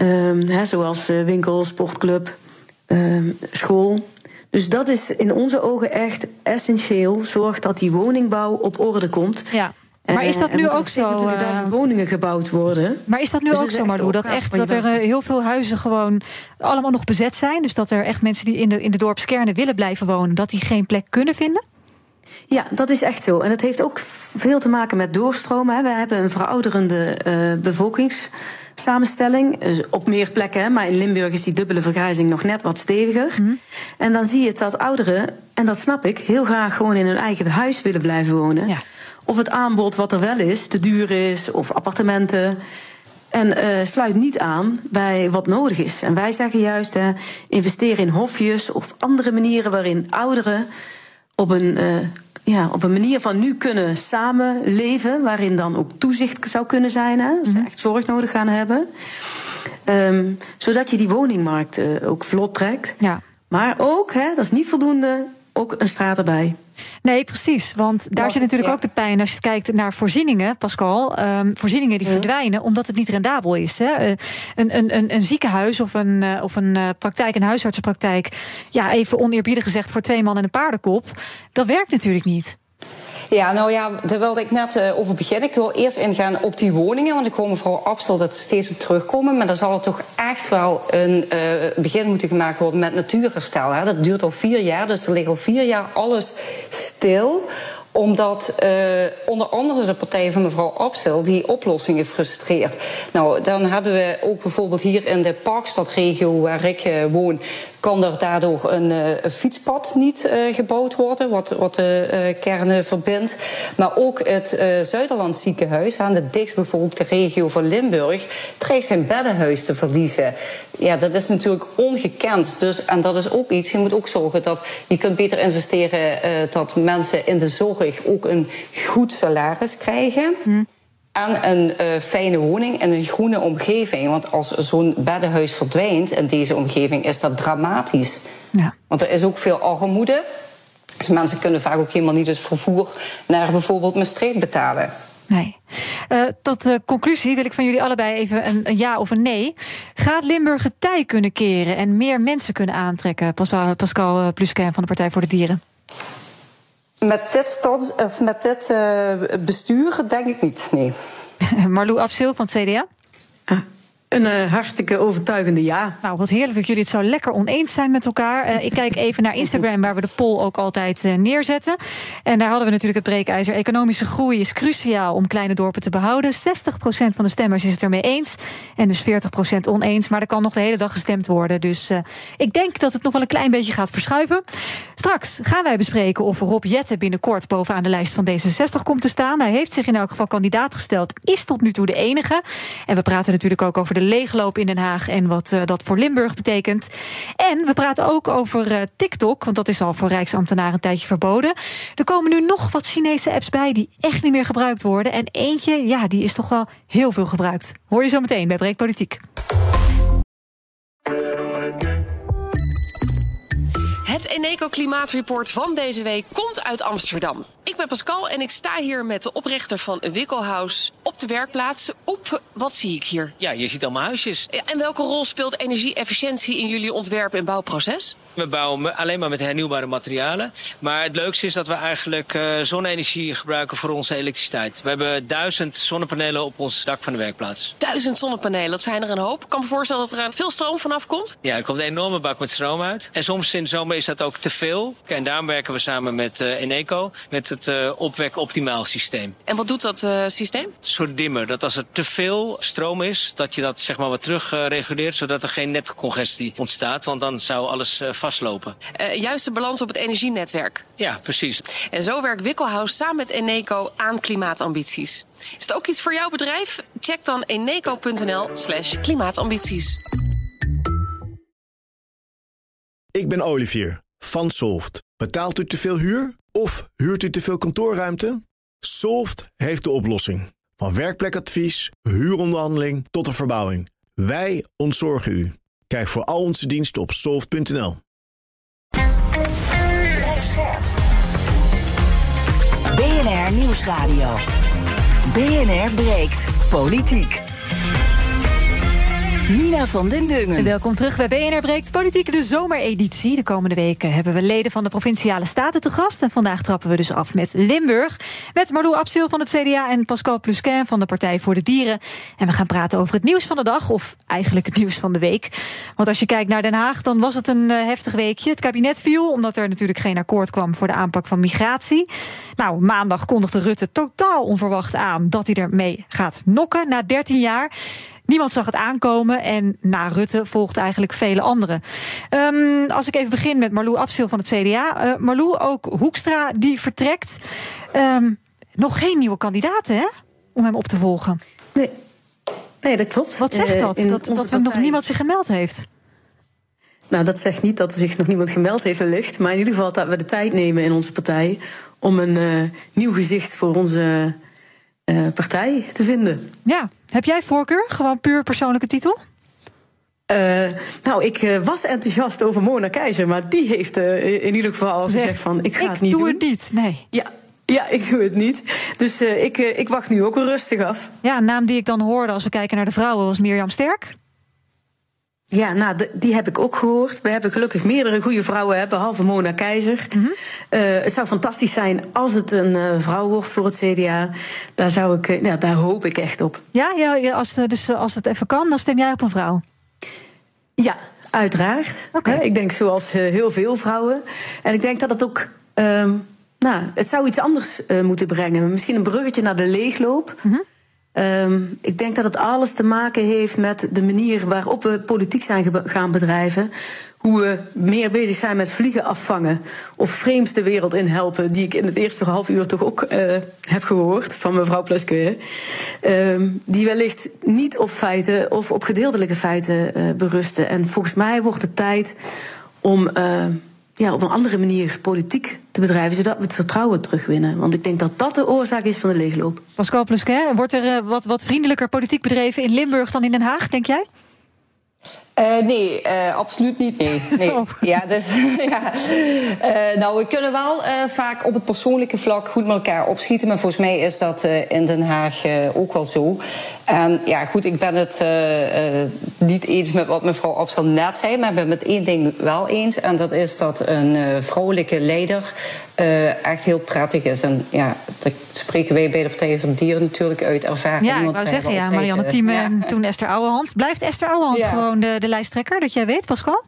Speaker 3: Um, zoals uh, winkel, sportclub, um, school. Dus dat is in onze ogen echt essentieel. Zorg dat die woningbouw op orde komt.
Speaker 2: Ja. Maar is dat nu ook zo?
Speaker 3: Dat er woningen gebouwd worden.
Speaker 2: Maar is dat nu dus ook zo, Marlo? Dat, echt, dat er heel veel huizen gewoon allemaal nog bezet zijn? Dus dat er echt mensen die in de, in de dorpskernen willen blijven wonen... dat die geen plek kunnen vinden?
Speaker 3: Ja, dat is echt zo. En het heeft ook veel te maken met doorstromen. We hebben een verouderende uh, bevolkingssamenstelling. Dus op meer plekken, maar in Limburg is die dubbele vergrijzing nog net wat steviger. Mm. En dan zie je dat ouderen, en dat snap ik, heel graag gewoon in hun eigen huis willen blijven wonen. Ja. Of het aanbod wat er wel is, te duur is, of appartementen. En uh, sluit niet aan bij wat nodig is. En wij zeggen juist, uh, investeer in hofjes of andere manieren waarin ouderen op een, uh, ja, op een manier van nu kunnen samenleven, waarin dan ook toezicht zou kunnen zijn, hè, als ze mhm. echt zorg nodig gaan hebben. Um, zodat je die woningmarkt uh, ook vlot trekt. Ja. Maar ook, hè, dat is niet voldoende, ook een straat erbij.
Speaker 2: Nee, precies. Want daar zit natuurlijk ook de pijn als je kijkt naar voorzieningen, Pascal. Um, voorzieningen die verdwijnen omdat het niet rendabel is. Hè. Uh, een, een, een, ziekenhuis of een, uh, of een uh, praktijk, een huisartsenpraktijk. Ja, even oneerbiedig gezegd voor twee man en een paardenkop. Dat werkt natuurlijk niet.
Speaker 4: Ja, nou ja, daar wilde ik net uh, over beginnen. Ik wil eerst ingaan op die woningen, want ik hoor mevrouw Abstel dat steeds op terugkomen. Maar dan zal er toch echt wel een uh, begin moeten gemaakt worden met natuurherstel. Hè. Dat duurt al vier jaar, dus er ligt al vier jaar alles stil omdat uh, onder andere de partij van mevrouw Abstel die oplossingen frustreert. Nou, dan hebben we ook bijvoorbeeld hier in de Parkstadregio waar ik woon kan er daardoor een, uh, fietspad niet uh, gebouwd worden, wat, wat de uh, kernen verbindt. Maar ook het Zuiderland ziekenhuis, aan de dichtstbevolkte regio van Limburg, dreigt zijn beddenhuis te verliezen. Ja, dat is natuurlijk ongekend. Dus, en dat is ook iets, je moet ook zorgen dat je kunt beter investeren dat mensen in de zorg ook een goed salaris krijgen. Hm aan een uh, fijne woning en een groene omgeving. Want als zo'n beddenhuis verdwijnt in deze omgeving, is dat dramatisch. Ja. Want er is ook veel armoede. Dus mensen kunnen vaak ook helemaal niet het vervoer naar bijvoorbeeld Maastricht betalen.
Speaker 2: Nee. Uh, tot de conclusie wil ik van jullie allebei even een, een, ja of een nee. Gaat Limburg het tij kunnen keren en meer mensen kunnen aantrekken? Pascal, Pascal Plusquin van de Partij voor de Dieren.
Speaker 4: Met dit, stad, of met dit uh, bestuur denk ik niet, nee.
Speaker 2: Marlou Absil van het CDA?
Speaker 3: Ah, een uh, hartstikke overtuigende ja.
Speaker 2: Nou, wat heerlijk dat jullie het zo lekker oneens zijn met elkaar. Uh, ik kijk even naar Instagram, waar we de poll ook altijd uh, neerzetten. En daar hadden we natuurlijk het breekijzer. Economische groei is cruciaal om kleine dorpen te behouden. 60% van de stemmers is het ermee eens. En dus 40% oneens. Maar er kan nog de hele dag gestemd worden. Dus ik denk dat het nog wel een klein beetje gaat verschuiven. Straks gaan wij bespreken of Rob Jette binnenkort bovenaan de lijst van D66 komt te staan. Hij heeft zich in elk geval kandidaat gesteld. Is tot nu toe de enige. En we praten natuurlijk ook over de leegloop in Den Haag en wat uh, dat voor Limburg betekent. En we praten ook over uh, TikTok, want dat is al voor Rijksambtenaren een tijdje verboden. Er komen nu nog wat Chinese apps bij die echt niet meer gebruikt worden. En eentje, ja, die is toch wel heel veel gebruikt. Hoor je zo meteen bij Breekpolitiek.
Speaker 9: Het Eneco Klimaatreport van deze week komt uit Amsterdam. Ik ben Pascal en ik sta hier met de oprichter van Wikkelhuis op de werkplaats. Op, wat zie ik hier?
Speaker 10: Ja, je ziet allemaal huisjes.
Speaker 9: En welke rol speelt energie-efficiëntie in jullie ontwerp- en bouwproces?
Speaker 10: We bouwen alleen maar met hernieuwbare materialen. Maar het leukste is dat we eigenlijk uh, zonne-energie gebruiken voor onze elektriciteit. We hebben duizend zonnepanelen op ons dak van de werkplaats.
Speaker 9: Duizend zonnepanelen, dat zijn er een hoop. Ik kan me voorstellen dat er veel stroom vanaf komt.
Speaker 10: Ja, er komt een enorme bak met stroom uit. En soms in de zomer is dat ook te veel. En daarom werken we samen met uh, Eneco met het uh, opwek optimaal systeem.
Speaker 9: En wat doet dat systeem?
Speaker 10: Soort dimmer. Dat als er te veel stroom is, dat je dat zeg maar wat terug uh, reguleert, zodat er geen netcongestie ontstaat. Want dan zou alles uh, vastlopen.
Speaker 9: Uh, juist de balans op het energienetwerk.
Speaker 10: Ja, precies.
Speaker 9: En zo werkt Wikkelhuis samen met Eneco aan klimaatambities. Is het ook iets voor jouw bedrijf? Check dan eneco.nl/slash klimaatambities.
Speaker 11: Ik ben Olivier van Solft. Betaalt u te veel huur of huurt u te veel kantoorruimte? Solft heeft de oplossing. Van werkplekadvies, huuronderhandeling tot de verbouwing. Wij ontzorgen u. Kijk voor al onze diensten op soft.nl.
Speaker 1: BNR Nieuwsradio. BNR breekt politiek. Nina van den Dungen.
Speaker 2: Welkom terug bij BNR Breekt Politiek, de zomereditie. De komende weken hebben we leden van de Provinciale Staten te gast. En vandaag trappen we dus af met Limburg. Met Marlou Absil van het CDA en Pascal Plusquin van de Partij voor de Dieren. En we gaan praten over het nieuws van de dag, of eigenlijk het nieuws van de week. Want als je kijkt naar Den Haag, dan was het een uh, heftig weekje. Het kabinet viel, omdat er natuurlijk geen akkoord kwam voor de aanpak van migratie. Nou, maandag kondigde Rutte totaal onverwacht aan dat hij ermee gaat nokken na 13 jaar. Niemand zag het aankomen en na Rutte volgt eigenlijk vele anderen. Um, als ik even begin met Marlou Absil van het CDA. Uh, Marlou, ook Hoekstra die vertrekt. Um, nog geen nieuwe kandidaten, hè? Om hem op te volgen.
Speaker 3: Nee, nee dat klopt.
Speaker 2: Wat zegt dat? Uh, dat dat er nog niemand zich gemeld heeft?
Speaker 3: Nou, dat zegt niet dat er zich nog niemand gemeld heeft, wellicht. Maar in ieder geval dat we de tijd nemen in onze partij om een uh, nieuw gezicht voor onze uh, partij te vinden.
Speaker 2: Ja, heb jij voorkeur? Gewoon puur persoonlijke titel?
Speaker 3: Uh, nou, ik uh, was enthousiast over Mona Keizer, maar die heeft uh, in ieder geval al gezegd van ik ga
Speaker 2: ik
Speaker 3: het niet
Speaker 2: doe
Speaker 3: doen.
Speaker 2: het niet, nee.
Speaker 3: Ja. Ja, ik doe het niet. Dus ik, ik wacht nu ook wel rustig af.
Speaker 2: Ja, een naam die ik dan hoorde als we kijken naar de vrouwen was Mirjam Sterk.
Speaker 3: Ja, nou, die heb ik ook gehoord. We hebben gelukkig meerdere goede vrouwen, hè, behalve Mona Keizer. Mm -hmm. uh, het zou fantastisch zijn als het een uh, vrouw wordt voor het CDA. Daar, zou ik, uh, ja, daar hoop ik echt op.
Speaker 2: Ja, ja als, dus als het even kan, dan stem jij op een vrouw?
Speaker 3: Ja, uiteraard.
Speaker 2: Okay.
Speaker 3: Ik denk zoals heel veel vrouwen. En ik denk dat het ook. Um, nou, het zou iets anders moeten brengen. Misschien een bruggetje naar de leegloop. Mm -hmm. Um, ik denk dat het alles te maken heeft met de manier waarop we politiek zijn gaan bedrijven. Hoe we meer bezig zijn met vliegen afvangen. Of frames de wereld in helpen. Die ik in het eerste half uur toch ook uh, heb gehoord van mevrouw Pluskeur. Um, die wellicht niet op feiten of op gedeeltelijke feiten uh, berusten. En volgens mij wordt het tijd om. Uh, ja, op een andere manier politiek te bedrijven, zodat we het vertrouwen terugwinnen. Want ik denk dat dat de oorzaak is van de leegloop.
Speaker 2: Pascal Plusquin, wordt er uh, wat, wat vriendelijker politiek bedreven in Limburg dan in Den Haag, denk jij?
Speaker 4: Uh, nee, uh, absoluut niet. Nee. nee. Oh. Ja, dus, ja. Uh, nou, we kunnen wel vaak op het persoonlijke vlak goed met elkaar opschieten. Maar volgens mij is dat in Den Haag ook wel zo. En ja, goed, ik ben het niet eens met wat mevrouw Opstel net zei. Maar ik ben het met één ding wel eens. En dat is dat een vrouwelijke leider echt heel prettig is. En ja, dat spreken wij bij de Partij van de Dieren natuurlijk uit ervaring.
Speaker 2: Ja, ik wou zeggen, ja, Marianne Thieme ja. en toen Esther Ouwehand. Blijft Esther Ouwehand ja. gewoon de, de lijsttrekker, dat jij weet, Pascal?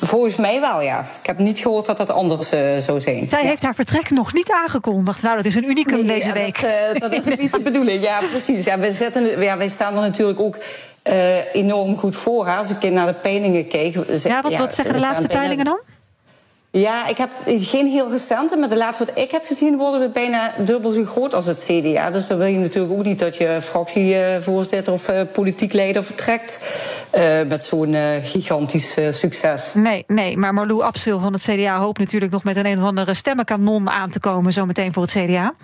Speaker 4: Volgens mij wel, ja. Ik heb niet gehoord dat dat anders uh, zou zijn.
Speaker 2: Zij
Speaker 4: ja.
Speaker 2: heeft haar vertrek nog niet aangekondigd. Nou, dat is een unicum
Speaker 4: nee,
Speaker 2: deze
Speaker 4: ja,
Speaker 2: week.
Speaker 4: Dat, uh, dat is niet de bedoeling. Ja, precies. Ja, wij, zetten, ja, wij staan er natuurlijk ook uh, enorm goed voor. Als ik naar de peilingen keek...
Speaker 2: Ja, wat, wat zeggen de laatste peilingen dan?
Speaker 4: Ja, ik heb geen heel recente, maar de laatste wat ik heb gezien worden we bijna dubbel zo groot als het CDA. Dus dan wil je natuurlijk ook niet dat je fractievoorzitter of uh, politiek leider vertrekt uh, met zo'n uh, gigantisch succes.
Speaker 2: Nee, nee, maar Marlou Absil van het CDA hoopt natuurlijk nog met een een of andere stemmenkanon aan te komen zometeen voor het CDA.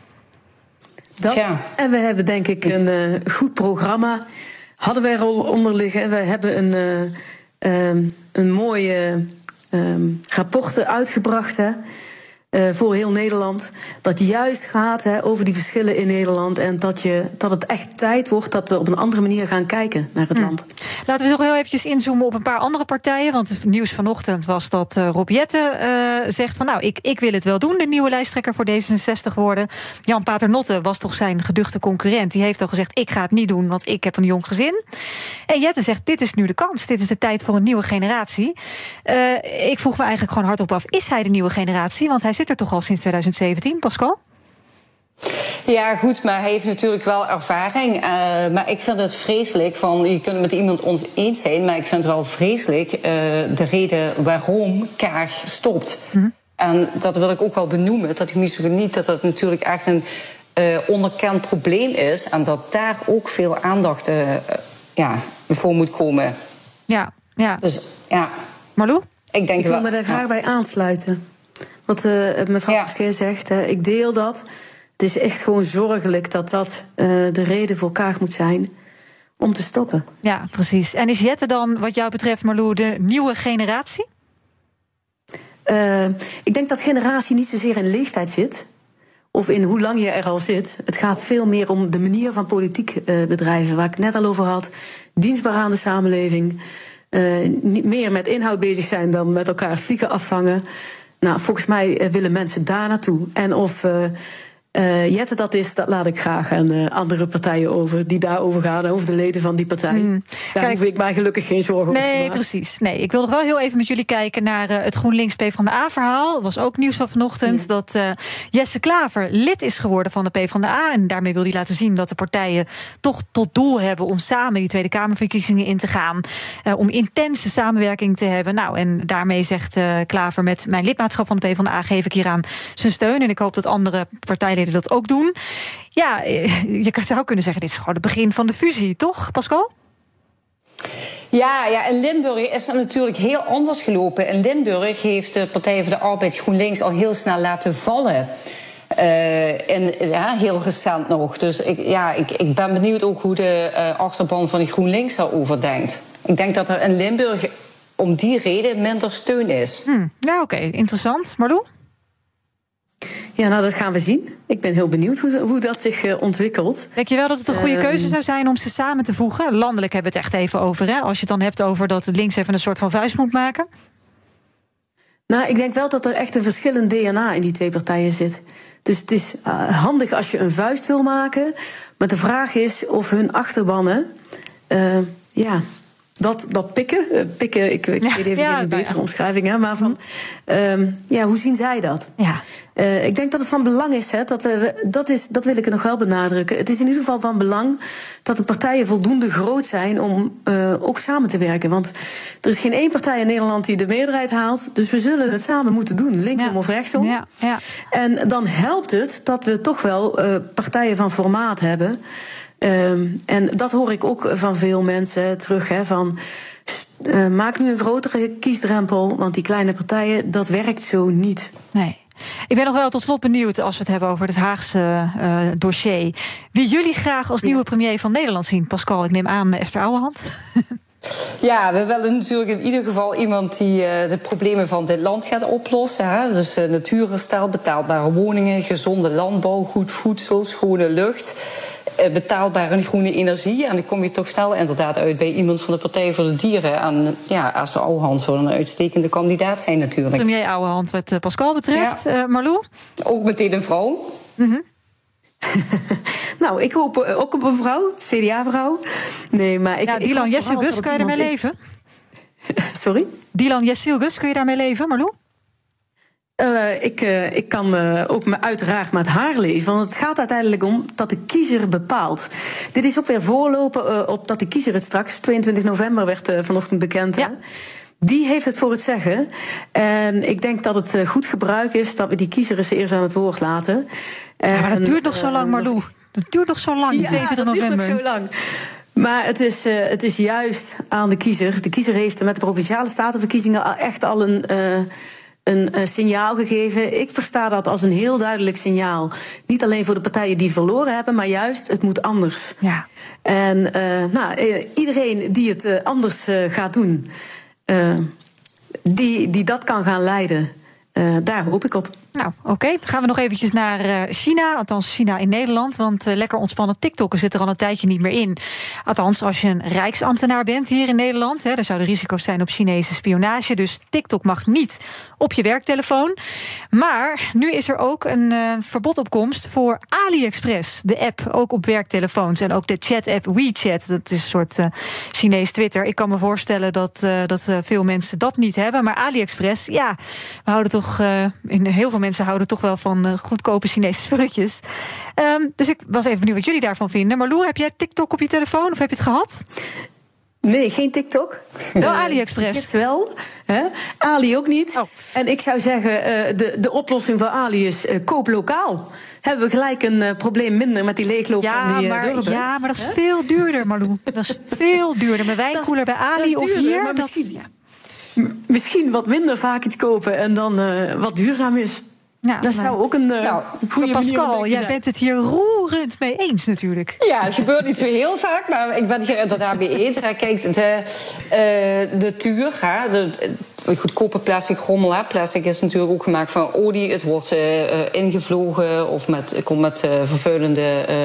Speaker 3: Dat. Ja. En we hebben denk ik een goed programma. Hadden wij er al onder liggen. We hebben een, um, een mooie um, rapporten uitgebracht uh, voor heel Nederland. Dat juist gaat hè, over die verschillen in Nederland. En dat, je, dat het echt tijd wordt dat we op een andere manier gaan kijken naar het
Speaker 2: hm.
Speaker 3: land.
Speaker 2: Laten we nog heel eventjes inzoomen op een paar andere partijen. Want het nieuws vanochtend was dat uh, Rob Jette uh, zegt van... nou, ik, ik wil het wel doen, de nieuwe lijsttrekker voor D66 worden. Jan Paternotte was toch zijn geduchte concurrent. Die heeft al gezegd, ik ga het niet doen, want ik heb een jong gezin. En Jette zegt, dit is nu de kans. Dit is de tijd voor een nieuwe generatie. Ik vroeg me eigenlijk gewoon hardop af, is hij de nieuwe generatie? Want hij zit er toch al sinds 2017, Pascal?
Speaker 4: Ja, goed, maar hij heeft natuurlijk wel ervaring. Uh, maar ik vind het vreselijk van, je kunt het met iemand ons eens zijn, maar ik vind het wel vreselijk uh, de reden waarom Kaag stopt. Mm. En dat wil ik ook wel benoemen, dat ik misschien niet dat dat natuurlijk echt een uh, onderkend probleem is en dat daar ook veel aandacht ja, voor moet komen.
Speaker 2: Ja, ja.
Speaker 4: Dus ja.
Speaker 2: Marlou?
Speaker 3: Ik, denk ik wil me daar graag bij aansluiten. Wat mevrouw ja. zegt, ik deel dat. Het is echt gewoon zorgelijk dat dat uh, de reden voor Kaag moet zijn om te stoppen.
Speaker 2: Ja, precies. En is Jette dan, wat jou betreft, Marloe, de nieuwe generatie?
Speaker 3: Uh, ik denk dat generatie niet zozeer in leeftijd zit. Of in hoe lang je er al zit. Het gaat veel meer om de manier van politiek uh, bedrijven. Waar ik het net al over had. Dienstbaar aan de samenleving. niet meer met inhoud bezig zijn dan met elkaar vliegen afvangen. Nou, volgens mij willen mensen daar naartoe. En of uh, Jette dat is, dat laat ik graag aan uh, andere partijen over, die daarover gaan, over de leden van die partij. Mm. Daar Kijk, hoef ik mij gelukkig geen zorgen
Speaker 2: nee,
Speaker 3: over te
Speaker 2: maken. Nee, precies. Nee, ik wil nog wel heel even met jullie kijken naar uh, het GroenLinks PvdA-verhaal. Er was ook nieuws van vanochtend ja. dat Jesse Klaver lid is geworden van de PvdA. En daarmee wil hij laten zien dat de partijen toch tot doel hebben om samen die Tweede Kamerverkiezingen in te gaan. om intense samenwerking te hebben. Nou, en daarmee zegt Klaver met mijn lidmaatschap van de PvdA geef ik hieraan zijn steun. En ik hoop dat andere dat ook doen. Ja, eh, je zou kunnen zeggen, dit is gewoon het begin van de fusie, toch, Pascal?
Speaker 4: Ja, ja, in Limburg is het natuurlijk heel anders gelopen. In Limburg heeft de Partij voor de Arbeid GroenLinks al heel snel laten vallen. Uh, en ja, heel recent nog. Dus ik, ja, ik, ik ben benieuwd ook hoe de uh, achterban van de GroenLinks daarover denkt. Ik denk dat er in Limburg om die reden minder steun is.
Speaker 2: Hmm, ja, oké, okay. interessant. Marlou?
Speaker 3: Ja, nou, dat gaan we zien. Ik ben heel benieuwd hoe, hoe dat zich uh, ontwikkelt.
Speaker 2: Denk je wel dat het een goede uh, keuze zou zijn om ze samen te voegen? Landelijk hebben we het echt even over, hè? Als je het dan hebt over dat links even een soort van vuist moet maken.
Speaker 3: Nou, ik denk wel dat er echt een verschillend DNA in die twee partijen zit. Dus het is uh, handig als je een vuist wil maken. Maar de vraag is of hun achterbannen. ja, dat, dat pikken, uh, pikken, ik, ik ja, weet even ja, een betere ja. omschrijving, hè, maar van, um, ja, hoe zien zij dat?
Speaker 2: Ja.
Speaker 3: Uh, ik denk dat het van belang is, hè, dat, we, dat, is, dat wil ik er nog wel benadrukken. Het is in ieder geval van belang dat de partijen voldoende groot zijn om uh, ook samen te werken. Want er is geen één partij in Nederland die de meerderheid haalt, dus we zullen het samen moeten doen, linksom of rechtsom.
Speaker 2: Ja, ja.
Speaker 3: En dan helpt het dat we toch wel uh, partijen van formaat hebben. Um, en dat hoor ik ook van veel mensen terug. Hè, van, uh, maak nu een grotere kiesdrempel, want die kleine partijen, dat werkt zo niet.
Speaker 2: Nee. Ik ben nog wel tot slot benieuwd, als we het hebben over het Haagse uh, dossier. Wie jullie graag als nieuwe premier van Nederland zien? Pascal, ik neem aan Esther Ouwehand.
Speaker 4: Ja, we willen natuurlijk in ieder geval iemand die uh, de problemen van dit land gaat oplossen. Hè? Dus uh, natuurherstel, betaalbare woningen, gezonde landbouw, goed voedsel, schone lucht. Uh, betaalbare en groene energie. En dan kom je toch snel inderdaad uit bij iemand van de Partij voor de Dieren. En ja, Esther Ouwehand zou een uitstekende kandidaat zijn natuurlijk.
Speaker 2: Premier Ouwehand wat Pascal betreft. Ja. Marlou?
Speaker 4: Ook meteen een vrouw.
Speaker 2: Mm -hmm.
Speaker 3: nou, ik hoop ook op een vrouw, CDA-vrouw. Nee, maar ik.
Speaker 2: Ja, Dylan Jessilgus, kan je daarmee leven?
Speaker 3: Sorry?
Speaker 2: Dylan Jessilgus, kun je daarmee leven, Marlou?
Speaker 3: Uh, ik, uh, ik kan uh, ook me uiteraard met haar leven. Want het gaat uiteindelijk om dat de kiezer bepaalt. Dit is ook weer voorlopen op dat de kiezer het straks, 22 november werd vanochtend bekend. Ja. Hè? Die heeft het voor het zeggen. En ik denk dat het goed gebruik is dat we die kiezer eens eerst aan het woord laten.
Speaker 2: Ja, maar dat duurt nog zo lang, Marlou. Dat duurt nog zo lang,
Speaker 3: ja,
Speaker 2: 22 november.
Speaker 3: Dat duurt nog zo lang. Maar het is, uh, het is juist aan de kiezer. De kiezer heeft met de provinciale statenverkiezingen echt al een. Uh, een uh, signaal gegeven. Ik versta dat als een heel duidelijk signaal. Niet alleen voor de partijen die verloren hebben, maar juist het moet anders.
Speaker 2: Ja.
Speaker 3: En nou, iedereen die het anders gaat doen, die, die dat kan gaan leiden, daar hoop ik op.
Speaker 2: Nou, oké. Gaan we nog eventjes naar uh, China. Althans, China in Nederland. Want uh, lekker ontspannen TikTokken zit er al een tijdje niet meer in. Althans, als je een rijksambtenaar bent hier in Nederland. Hè, er zouden risico's zijn op Chinese spionage. Dus TikTok mag niet op je werktelefoon. Maar nu is er ook een uh, verbod op komst voor AliExpress. De app, ook op werktelefoons. En ook de chat-app WeChat. Dat is een soort Chinees Twitter. Ik kan me voorstellen dat, dat veel mensen dat niet hebben. Maar AliExpress, ja, we houden toch in, heel veel mensen houden toch wel van uh, goedkope Chinese spulletjes. Um, dus ik was even benieuwd wat jullie daarvan vinden. Maar Lou, heb jij TikTok op je telefoon of heb je het gehad?
Speaker 3: Nee, geen TikTok.
Speaker 2: Wel AliExpress.
Speaker 3: Het wel. Hè? Ali ook niet.
Speaker 2: Oh.
Speaker 3: En ik zou zeggen, uh, de, de oplossing voor Ali is uh, koop lokaal. Hebben we gelijk een probleem minder met die leegloop
Speaker 2: ja,
Speaker 3: van die
Speaker 2: maar,
Speaker 3: dorpen.
Speaker 2: Ja, maar dat is veel duurder, Marlou. Dat is veel duurder. Mijn wijnkoeler bij Ali of hier...
Speaker 3: Maar
Speaker 2: dat,
Speaker 3: misschien,
Speaker 2: ja.
Speaker 3: Misschien wat minder vaak iets kopen en dan wat duurzaam is.
Speaker 2: Ja,
Speaker 3: dat zou ook een uh, nou, goede
Speaker 2: Pascal, jij bent het hier roerend mee eens natuurlijk.
Speaker 4: Ja, het gebeurt niet zo heel vaak, maar ik ben het hier inderdaad mee eens. Kijk, de, uh, de tuur, hè, de, goedkope plastic rommel. Hè. Plastic is natuurlijk ook gemaakt van olie. Het wordt uh, ingevlogen of met, komt met uh, vervuilende uh,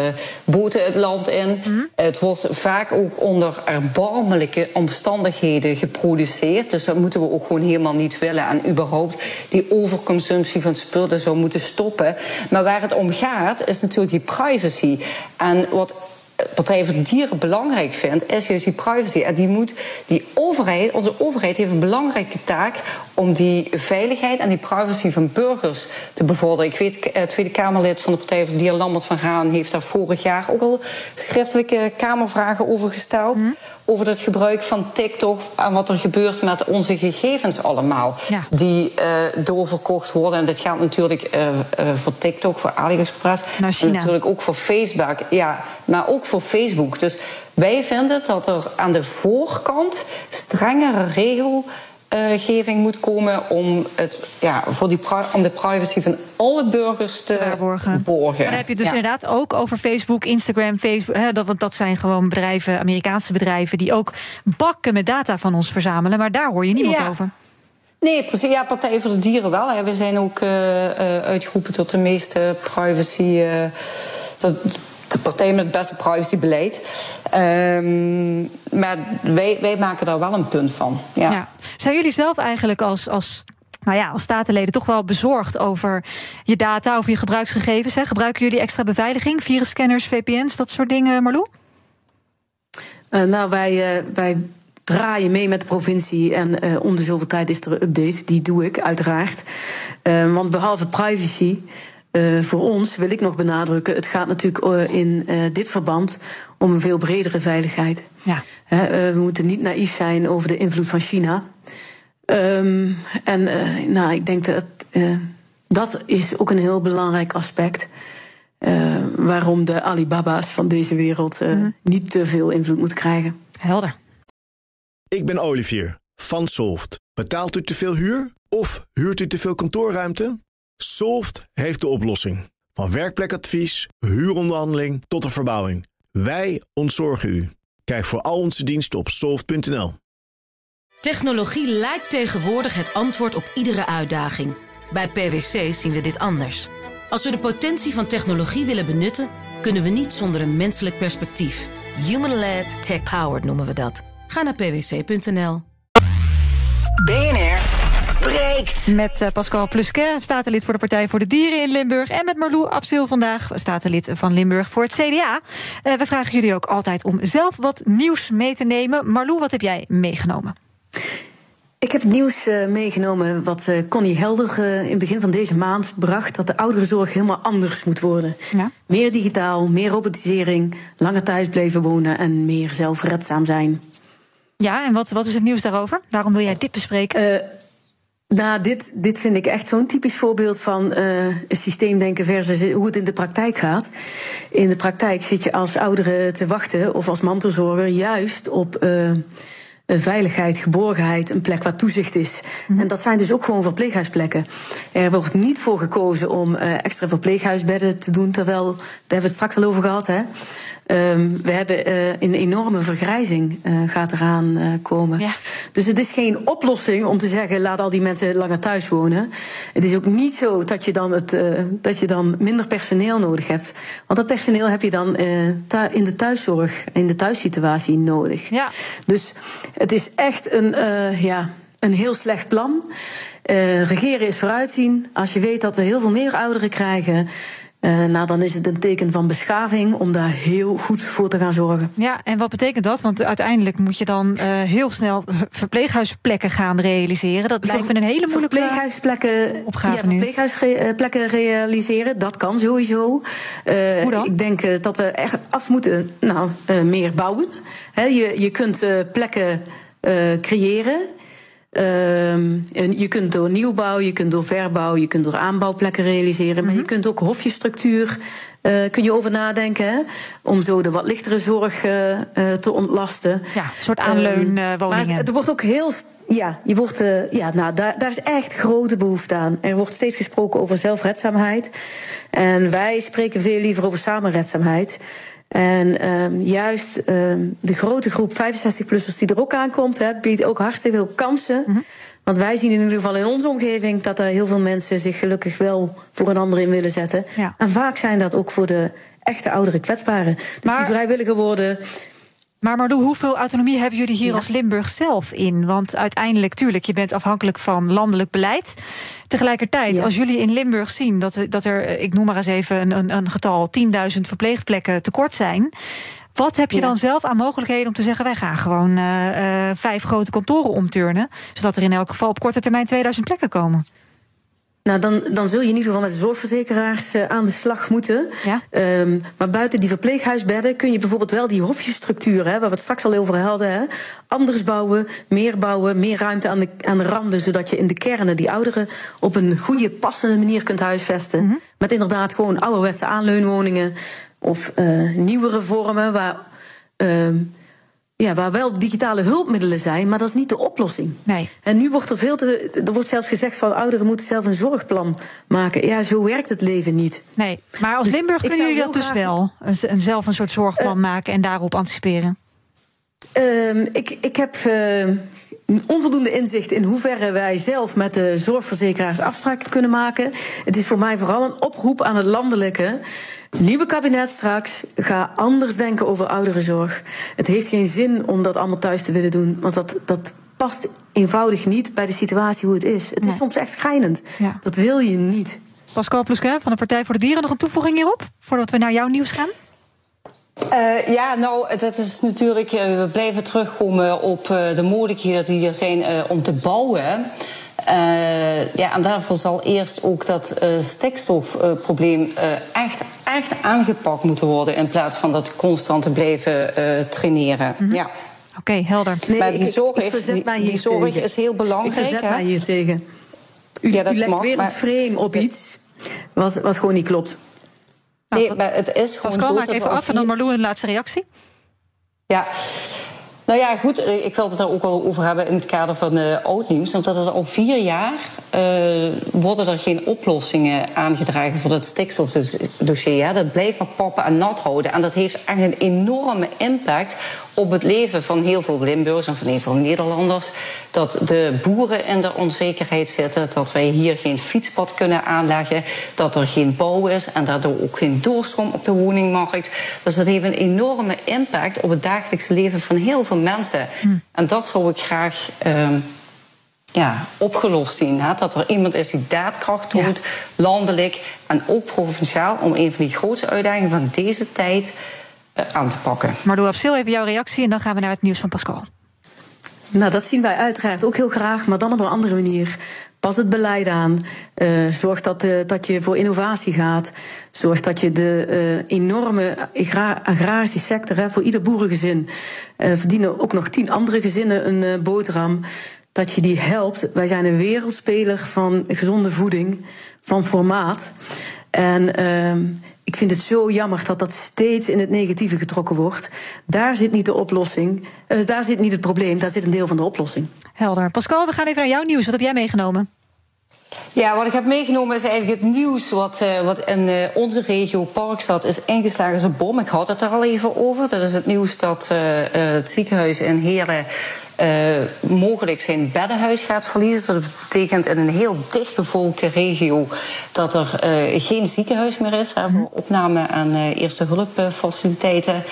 Speaker 4: boten het land in. Mm. Het wordt vaak ook onder erbarmelijke omstandigheden geproduceerd. Dus dat moeten we ook gewoon helemaal niet willen. En überhaupt die overconsumptie van spullen zou moeten stoppen. Maar waar het om gaat, is natuurlijk die privacy. En wat Partij voor de Dieren belangrijk vindt, is juist die privacy. En die moet die overheid, onze overheid heeft een belangrijke taak om die veiligheid en die privacy van burgers te bevorderen. Ik weet, het Tweede Kamerlid van de Partij voor de Dieren, Lambert van Haan, heeft daar vorig jaar ook al schriftelijke Kamervragen over gesteld. Mm. Over het gebruik van TikTok en wat er gebeurt met onze gegevens allemaal.
Speaker 2: Ja.
Speaker 4: Die uh, doorverkocht worden. En dit geldt natuurlijk uh, uh, voor TikTok, voor AliExpress.
Speaker 2: Naar China.
Speaker 4: En natuurlijk ook voor Facebook. Ja, maar ook voor Facebook. Dus wij vinden dat er aan de voorkant strengere regelgeving moet komen om, het, ja, voor die, om de privacy van alle burgers te borgen.
Speaker 2: Maar dan heb je dus
Speaker 4: ja.
Speaker 2: inderdaad ook over Facebook, Instagram, Facebook. Hè, dat, want dat zijn gewoon bedrijven, Amerikaanse bedrijven, die ook bakken met data van ons verzamelen. Maar daar hoor je niemand
Speaker 4: Ja.
Speaker 2: over.
Speaker 4: Nee, precies. Ja, Partij voor de Dieren wel. Hè. We zijn ook uh, uh, uitgeroepen tot de meeste privacy. Uh, tot de partij met het beste privacybeleid. Um, maar wij, wij maken daar wel een punt van. Ja.
Speaker 2: Ja. Zijn jullie zelf eigenlijk als, als, nou ja, als statenleden toch wel bezorgd over je data, over je gebruiksgegevens? Hè? Gebruiken jullie extra beveiliging, virusscanners, VPN's, dat soort dingen, Marlou?
Speaker 3: Uh, nou, wij, uh, wij draaien mee met de provincie. En uh, om de zoveel tijd is er een update. Die doe ik uiteraard. Uh, want behalve privacy. Uh, voor ons wil ik nog benadrukken, het gaat natuurlijk uh, in uh, dit verband om een veel bredere veiligheid.
Speaker 2: Ja.
Speaker 3: we moeten niet naïef zijn over de invloed van China. Um, en nou, ik denk dat dat is ook een heel belangrijk aspect. waarom de Alibaba's van deze wereld mm. niet te veel invloed moeten krijgen.
Speaker 2: Helder.
Speaker 11: Ik ben Olivier van Solft. Betaalt u te veel huur of huurt u te veel kantoorruimte? Solft heeft de oplossing. Van werkplekadvies, huuronderhandeling tot de verbouwing. Wij ontzorgen u. Kijk voor al onze diensten op soft.nl.
Speaker 12: Technologie lijkt tegenwoordig het antwoord op iedere uitdaging. Bij PwC zien we dit anders. Als we de potentie van technologie willen benutten, kunnen we niet zonder een menselijk perspectief. Human-led, tech-powered noemen we dat. Ga naar pwc.nl.
Speaker 1: BNR breekt.
Speaker 2: Met uh, Pascal Plusquet, statenlid voor de Partij voor de Dieren in Limburg. En met Marlou Absil vandaag, statenlid van Limburg voor het CDA. Uh, we vragen jullie ook altijd om zelf wat nieuws mee te nemen. Marlou, wat heb jij meegenomen?
Speaker 3: Ik heb het nieuws uh, meegenomen wat uh, Connie Helder uh, in het begin van deze maand bracht: dat de ouderenzorg helemaal anders moet worden.
Speaker 2: Ja.
Speaker 3: Meer digitaal, meer robotisering, langer thuis blijven wonen en meer zelfredzaam zijn.
Speaker 2: Ja, en wat, wat is het nieuws daarover? Waarom wil jij dit bespreken?
Speaker 3: Nou, dit, dit vind ik echt zo'n typisch voorbeeld van uh, systeemdenken versus hoe het in de praktijk gaat. In de praktijk zit je als oudere te wachten of als mantelzorger juist op. Uh, veiligheid, geborgenheid, een plek waar toezicht is. Mm. En dat zijn dus ook gewoon verpleeghuisplekken. Er wordt niet voor gekozen om uh, extra verpleeghuisbedden te doen, terwijl, daar hebben we het straks al over gehad, hè. Um, we hebben uh, een enorme vergrijzing uh, gaat eraan uh, komen.
Speaker 2: Ja.
Speaker 3: Dus het is geen oplossing om te zeggen laat al die mensen langer thuis wonen. Het is ook niet zo dat je dan, het, dat je dan minder personeel nodig hebt. Want dat personeel heb je dan in de thuiszorg, in de thuissituatie nodig.
Speaker 2: Ja.
Speaker 3: Dus het is echt een, ja, een heel slecht plan. regeren is vooruitzien. Als je weet dat we heel veel meer ouderen krijgen Uh, nou, dan is het een teken van beschaving om daar heel goed voor te gaan zorgen.
Speaker 2: Ja, en wat betekent dat? Want uiteindelijk moet je dan uh, heel snel verpleeghuisplekken gaan realiseren. Dat lijkt me een hele moeilijke
Speaker 3: verpleeghuisplekken, opgave ja, verpleeghuisplekken realiseren. Dat kan sowieso. Uh, Hoe dan? Ik denk dat we echt af moeten nou, meer bouwen. He, je, je kunt plekken creëren. Uh, je kunt door nieuwbouw, je kunt door verbouw, je kunt door aanbouwplekken realiseren. Maar je mhm. kunt ook hofjestructuur uh, kun je over nadenken. Hè? Om zo de wat lichtere zorg uh, uh, te ontlasten.
Speaker 2: Ja, een soort aanleunwoningen.
Speaker 3: maar er wordt ook heel. Ja, je wordt, ja nou, daar, daar is echt grote behoefte aan. Er wordt steeds gesproken over zelfredzaamheid. En wij spreken veel liever over samenredzaamheid. En um, juist um, de grote groep 65-plussers die er ook aankomt, hè, biedt ook hartstikke veel kansen. Mm -hmm. Want wij zien in ieder geval in onze omgeving dat er heel veel mensen zich gelukkig wel voor een ander in willen zetten. Ja. En vaak zijn dat ook voor de echte oudere kwetsbaren. Dus maar, die vrijwilliger worden
Speaker 2: maar Mardoe, hoeveel autonomie hebben jullie hier als Limburg zelf in? Want uiteindelijk, tuurlijk, je bent afhankelijk van landelijk beleid. Tegelijkertijd, als jullie in Limburg zien dat, dat er, ik noem maar eens even een, een getal, 10.000 verpleegplekken tekort zijn. Wat heb je dan zelf aan mogelijkheden om te zeggen: wij gaan gewoon uh, uh, vijf grote kantoren omturnen, zodat er in elk geval op korte termijn 2000 plekken komen?
Speaker 3: Nou, dan, dan zul je in ieder geval met de zorgverzekeraars uh, aan de slag moeten. Ja? Um, maar buiten die verpleeghuisbedden kun je bijvoorbeeld wel die hofjestructuur, hè, waar we het straks al over hadden, hè, anders bouwen, meer bouwen, meer ruimte aan de, aan de randen, zodat je in de kernen die ouderen op een goede, passende manier kunt huisvesten. Mm -hmm. Met inderdaad gewoon ouderwetse aanleunwoningen of uh, nieuwere vormen waar. Uh, ja, waar wel digitale hulpmiddelen zijn, maar dat is niet de oplossing. Nee. En nu wordt er veel te. Er wordt zelfs gezegd van ouderen moeten zelf een zorgplan maken. Ja, zo werkt het leven niet.
Speaker 2: Nee, maar als dus Limburg kunnen jullie dat dus wel? Een, zelf een soort zorgplan uh, maken en daarop anticiperen?
Speaker 3: Uh, ik, ik heb uh, onvoldoende inzicht in hoeverre wij zelf met de zorgverzekeraars afspraken kunnen maken. Het is voor mij vooral een oproep aan het landelijke. Nieuwe kabinet straks, ga anders denken over ouderenzorg. Het heeft geen zin om dat allemaal thuis te willen doen, want dat, dat past eenvoudig niet bij de situatie hoe het is. Het is soms echt schijnend. Ja. Dat wil je niet.
Speaker 2: Pascal Plusquin van de Partij voor de Dieren, nog een toevoeging hierop, voordat we naar jouw nieuws gaan?
Speaker 4: Uh, ja, nou, dat is natuurlijk. Uh, we blijven terugkomen op uh, de mogelijkheden die er zijn om te bouwen. Uh, ja, en daarvoor zal eerst ook dat uh, stikstofprobleem uh, echt, echt aangepakt moeten worden. In plaats van dat constant te blijven traineren. Mm -hmm. Ja.
Speaker 2: Oké, okay, helder.
Speaker 4: Nee, maar die zorg, ik, ik die, die, die zorg is heel belangrijk. Ik
Speaker 3: verzet hè? mij hier tegen. U, ja, u legt mag, weer een frame op iets wat, wat gewoon niet klopt.
Speaker 4: Nou, nee, maar het is gewoon.
Speaker 2: Pascal, maak even af en dan Marlou een laatste reactie.
Speaker 4: Ja. Nou ja, goed, eh, ik wil het daar ook wel over hebben in het kader van uh, oud-nieuws. Want dat het al vier jaar uh, worden er geen oplossingen aangedragen voor dat stikstofdossier. Dat blijft maar pappen en nat houden. En dat heeft echt een enorme impact op het leven van heel veel Limburgers en van heel veel Nederlanders. Dat de boeren in de onzekerheid zitten, dat wij hier geen fietspad kunnen aanleggen, dat er geen bouw is en daardoor ook geen doorstroom op de woningmarkt. Dus dat heeft een enorme impact op het dagelijkse leven van heel veel mensen. Hm. En dat zou ik graag. Uh, ja, opgelost zien. Hè? Dat er iemand is die daadkracht toont, landelijk en ook provinciaal, om een van die grootste uitdagingen van deze tijd aan te pakken.
Speaker 2: Maar doe Absil even jouw reactie en dan gaan we naar het nieuws van Pascal.
Speaker 3: Nou, dat zien wij uiteraard ook heel graag, maar dan op een andere manier. Pas het beleid aan. Uh, zorg dat, uh, dat je voor innovatie gaat. Zorg dat je de uh, enorme agra agrarische sector, hè, voor ieder boerengezin, verdienen ook nog tien andere gezinnen een boterham. Dat je die helpt. Wij zijn een wereldspeler van gezonde voeding, van formaat. En ehm, ik vind het zo jammer dat dat steeds in het negatieve getrokken wordt. Daar zit niet de oplossing. Uh, daar zit niet het probleem, daar zit een deel van de oplossing.
Speaker 2: Helder. Pascal, we gaan even naar jouw nieuws. Wat heb jij meegenomen?
Speaker 4: Ja, wat ik heb meegenomen is eigenlijk het nieuws wat, uh, wat in uh, onze regio Parkstad is ingeslagen als een bom. Ik had het er al even over. Dat is het nieuws dat uh, het ziekenhuis in Heren mogelijk zijn beddenhuis gaat verliezen. Dat betekent in een heel dichtbevolkte regio dat er uh, geen ziekenhuis meer is hè, voor opname aan uh, eerste hulpfaciliteiten.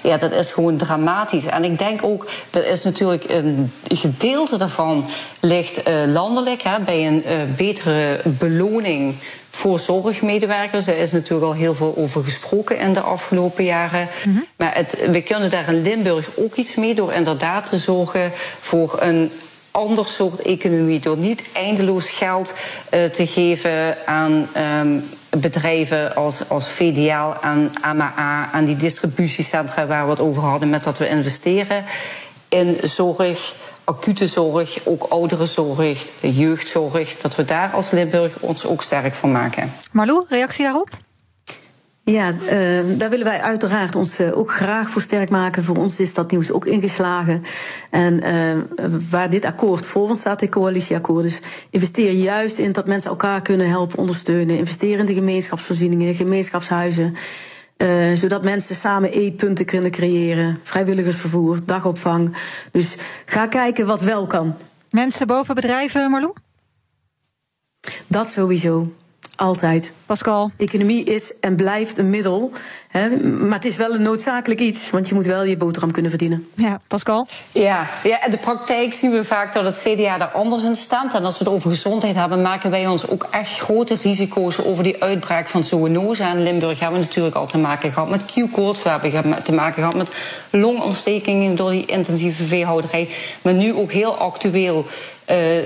Speaker 4: Ja, dat is gewoon dramatisch. En ik denk ook, dat is natuurlijk een gedeelte daarvan ligt landelijk hè, bij een betere beloning voor zorgmedewerkers. Er is natuurlijk al heel veel over gesproken in de afgelopen jaren. Maar het, we kunnen daar in Limburg ook iets mee door inderdaad te zorgen voor een ander soort economie. Door niet eindeloos geld uh, te geven aan um, bedrijven als, als VDL, aan AMA, aan die distributiecentra waar we het over hadden, met dat we investeren in zorg acute zorg, ook ouderenzorg, jeugdzorg, dat we daar als Limburg ons ook sterk van maken.
Speaker 2: Marlou, reactie daarop?
Speaker 3: Ja, uh, daar willen wij uiteraard ons uh, ook graag voor sterk maken. Voor ons is dat nieuws ook ingeslagen. En uh, waar dit akkoord voor van staat, dit coalitieakkoord, dus investeer juist in dat mensen elkaar kunnen helpen ondersteunen. Investeer in de gemeenschapsvoorzieningen, gemeenschapshuizen. Uh, zodat mensen samen eetpunten kunnen creëren. Vrijwilligersvervoer, dagopvang. Dus ga kijken wat wel kan.
Speaker 2: Mensen boven bedrijven, Marlou?
Speaker 3: Dat sowieso. Altijd.
Speaker 2: Pascal.
Speaker 3: Economie is en blijft een middel. Hè, maar het is wel een noodzakelijk iets, want je moet wel je boterham kunnen verdienen.
Speaker 2: Ja, Pascal?
Speaker 4: Ja, ja in de praktijk zien we vaak dat het CDA daar anders in staat. En als we het over gezondheid hebben, maken wij ons ook echt grote risico's over die uitbraak van zoonose. In Limburg hebben we natuurlijk al te maken gehad met Q-koorts. We hebben te maken gehad met longontstekingen door die intensieve veehouderij. Maar nu ook heel actueel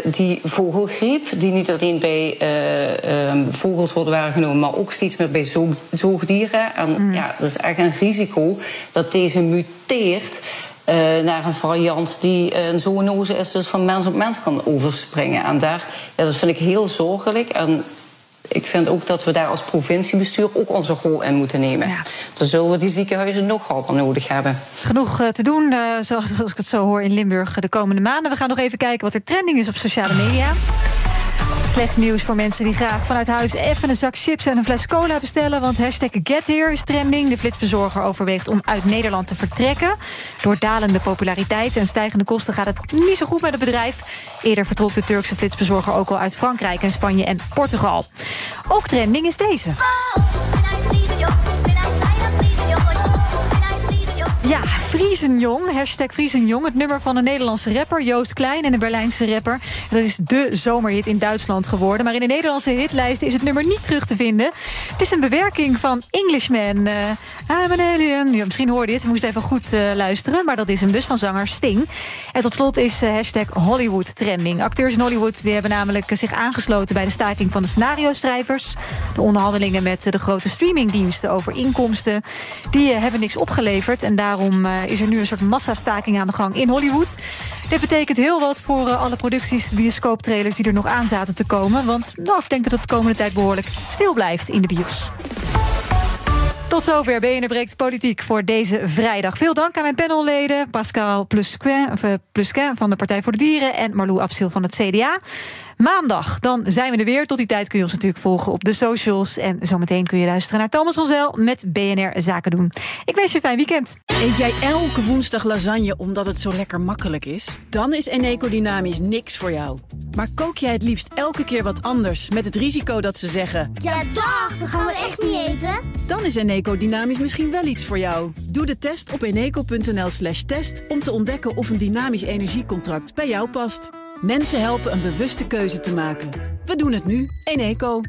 Speaker 4: die vogelgriep, die niet alleen bij uh, um, vogels wordt waargenomen, maar ook steeds meer bij zoog, zoogdieren. En mm. ja, dat is echt een risico dat deze muteert. Uh, naar een variant die een zoonose is, dus van mens op mens kan overspringen. En daar, ja, dat vind ik heel zorgelijk. En ik vind ook dat we daar als provinciebestuur ook onze rol in moeten nemen. Ja. Dan zullen we die ziekenhuizen nogal nodig hebben.
Speaker 2: Genoeg te doen, uh, zoals, ik het zo hoor in Limburg de komende maanden. We gaan nog even kijken wat er trending is op sociale media. Slecht nieuws voor mensen die graag vanuit huis even een zak chips en een fles cola bestellen. Want hashtag GetHere is trending. De flitsbezorger overweegt om uit Nederland te vertrekken. Door dalende populariteit en stijgende kosten gaat het niet zo goed met het bedrijf. Eerder vertrok de Turkse flitsbezorger ook al uit Frankrijk en Spanje en Portugal. Ook trending is deze. Friesenjong, hashtag Friesenjong. Het nummer van een Nederlandse rapper, Joost Klein... en een Berlijnse rapper. Dat is de zomerhit in Duitsland geworden. Maar in de Nederlandse hitlijsten is het nummer niet terug te vinden. Het is een bewerking van Englishman. Uh, I'm an alien. Misschien hoorde je het, je moest even goed uh, luisteren. Maar dat is hem dus van zanger Sting. En tot slot is uh, hashtag Hollywood trending. Acteurs in Hollywood die hebben namelijk zich aangesloten... bij de staking van de scenario-schrijvers. De onderhandelingen met de grote streamingdiensten over inkomsten... die hebben niks opgeleverd en daarom is er nu een soort massastaking aan de gang in Hollywood. Dit betekent heel wat voor uh, alle producties, bioscooptrailers die er nog aan zaten te komen. Want nou, ik denk dat het de komende tijd behoorlijk stil blijft in de bios. Tot zover BNR Breekt Politiek voor deze vrijdag. Veel dank aan mijn panelleden Pascal Plusquin, Plusquin van de Partij voor de Dieren... en Marlou Absil van het CDA. Maandag, dan zijn we er weer. Tot die tijd kun je ons natuurlijk volgen op de socials. En zometeen kun je luisteren naar Thomas van Zel met BNR Zaken doen. Ik wens je een fijn weekend.
Speaker 13: Eet jij elke woensdag lasagne omdat het zo lekker makkelijk is? Dan is Eneco Dynamisch niks voor jou. Maar kook jij het liefst elke keer wat anders... met het risico dat ze zeggen...
Speaker 14: Ja, dag, dat gaan we echt niet eten.
Speaker 13: Dan is Eneco Dynamisch misschien wel iets voor jou. Doe de test op eneco.nl slash test... om te ontdekken of een dynamisch energiecontract bij jou past. Mensen helpen een bewuste keuze te maken. We doen het nu. Eneco.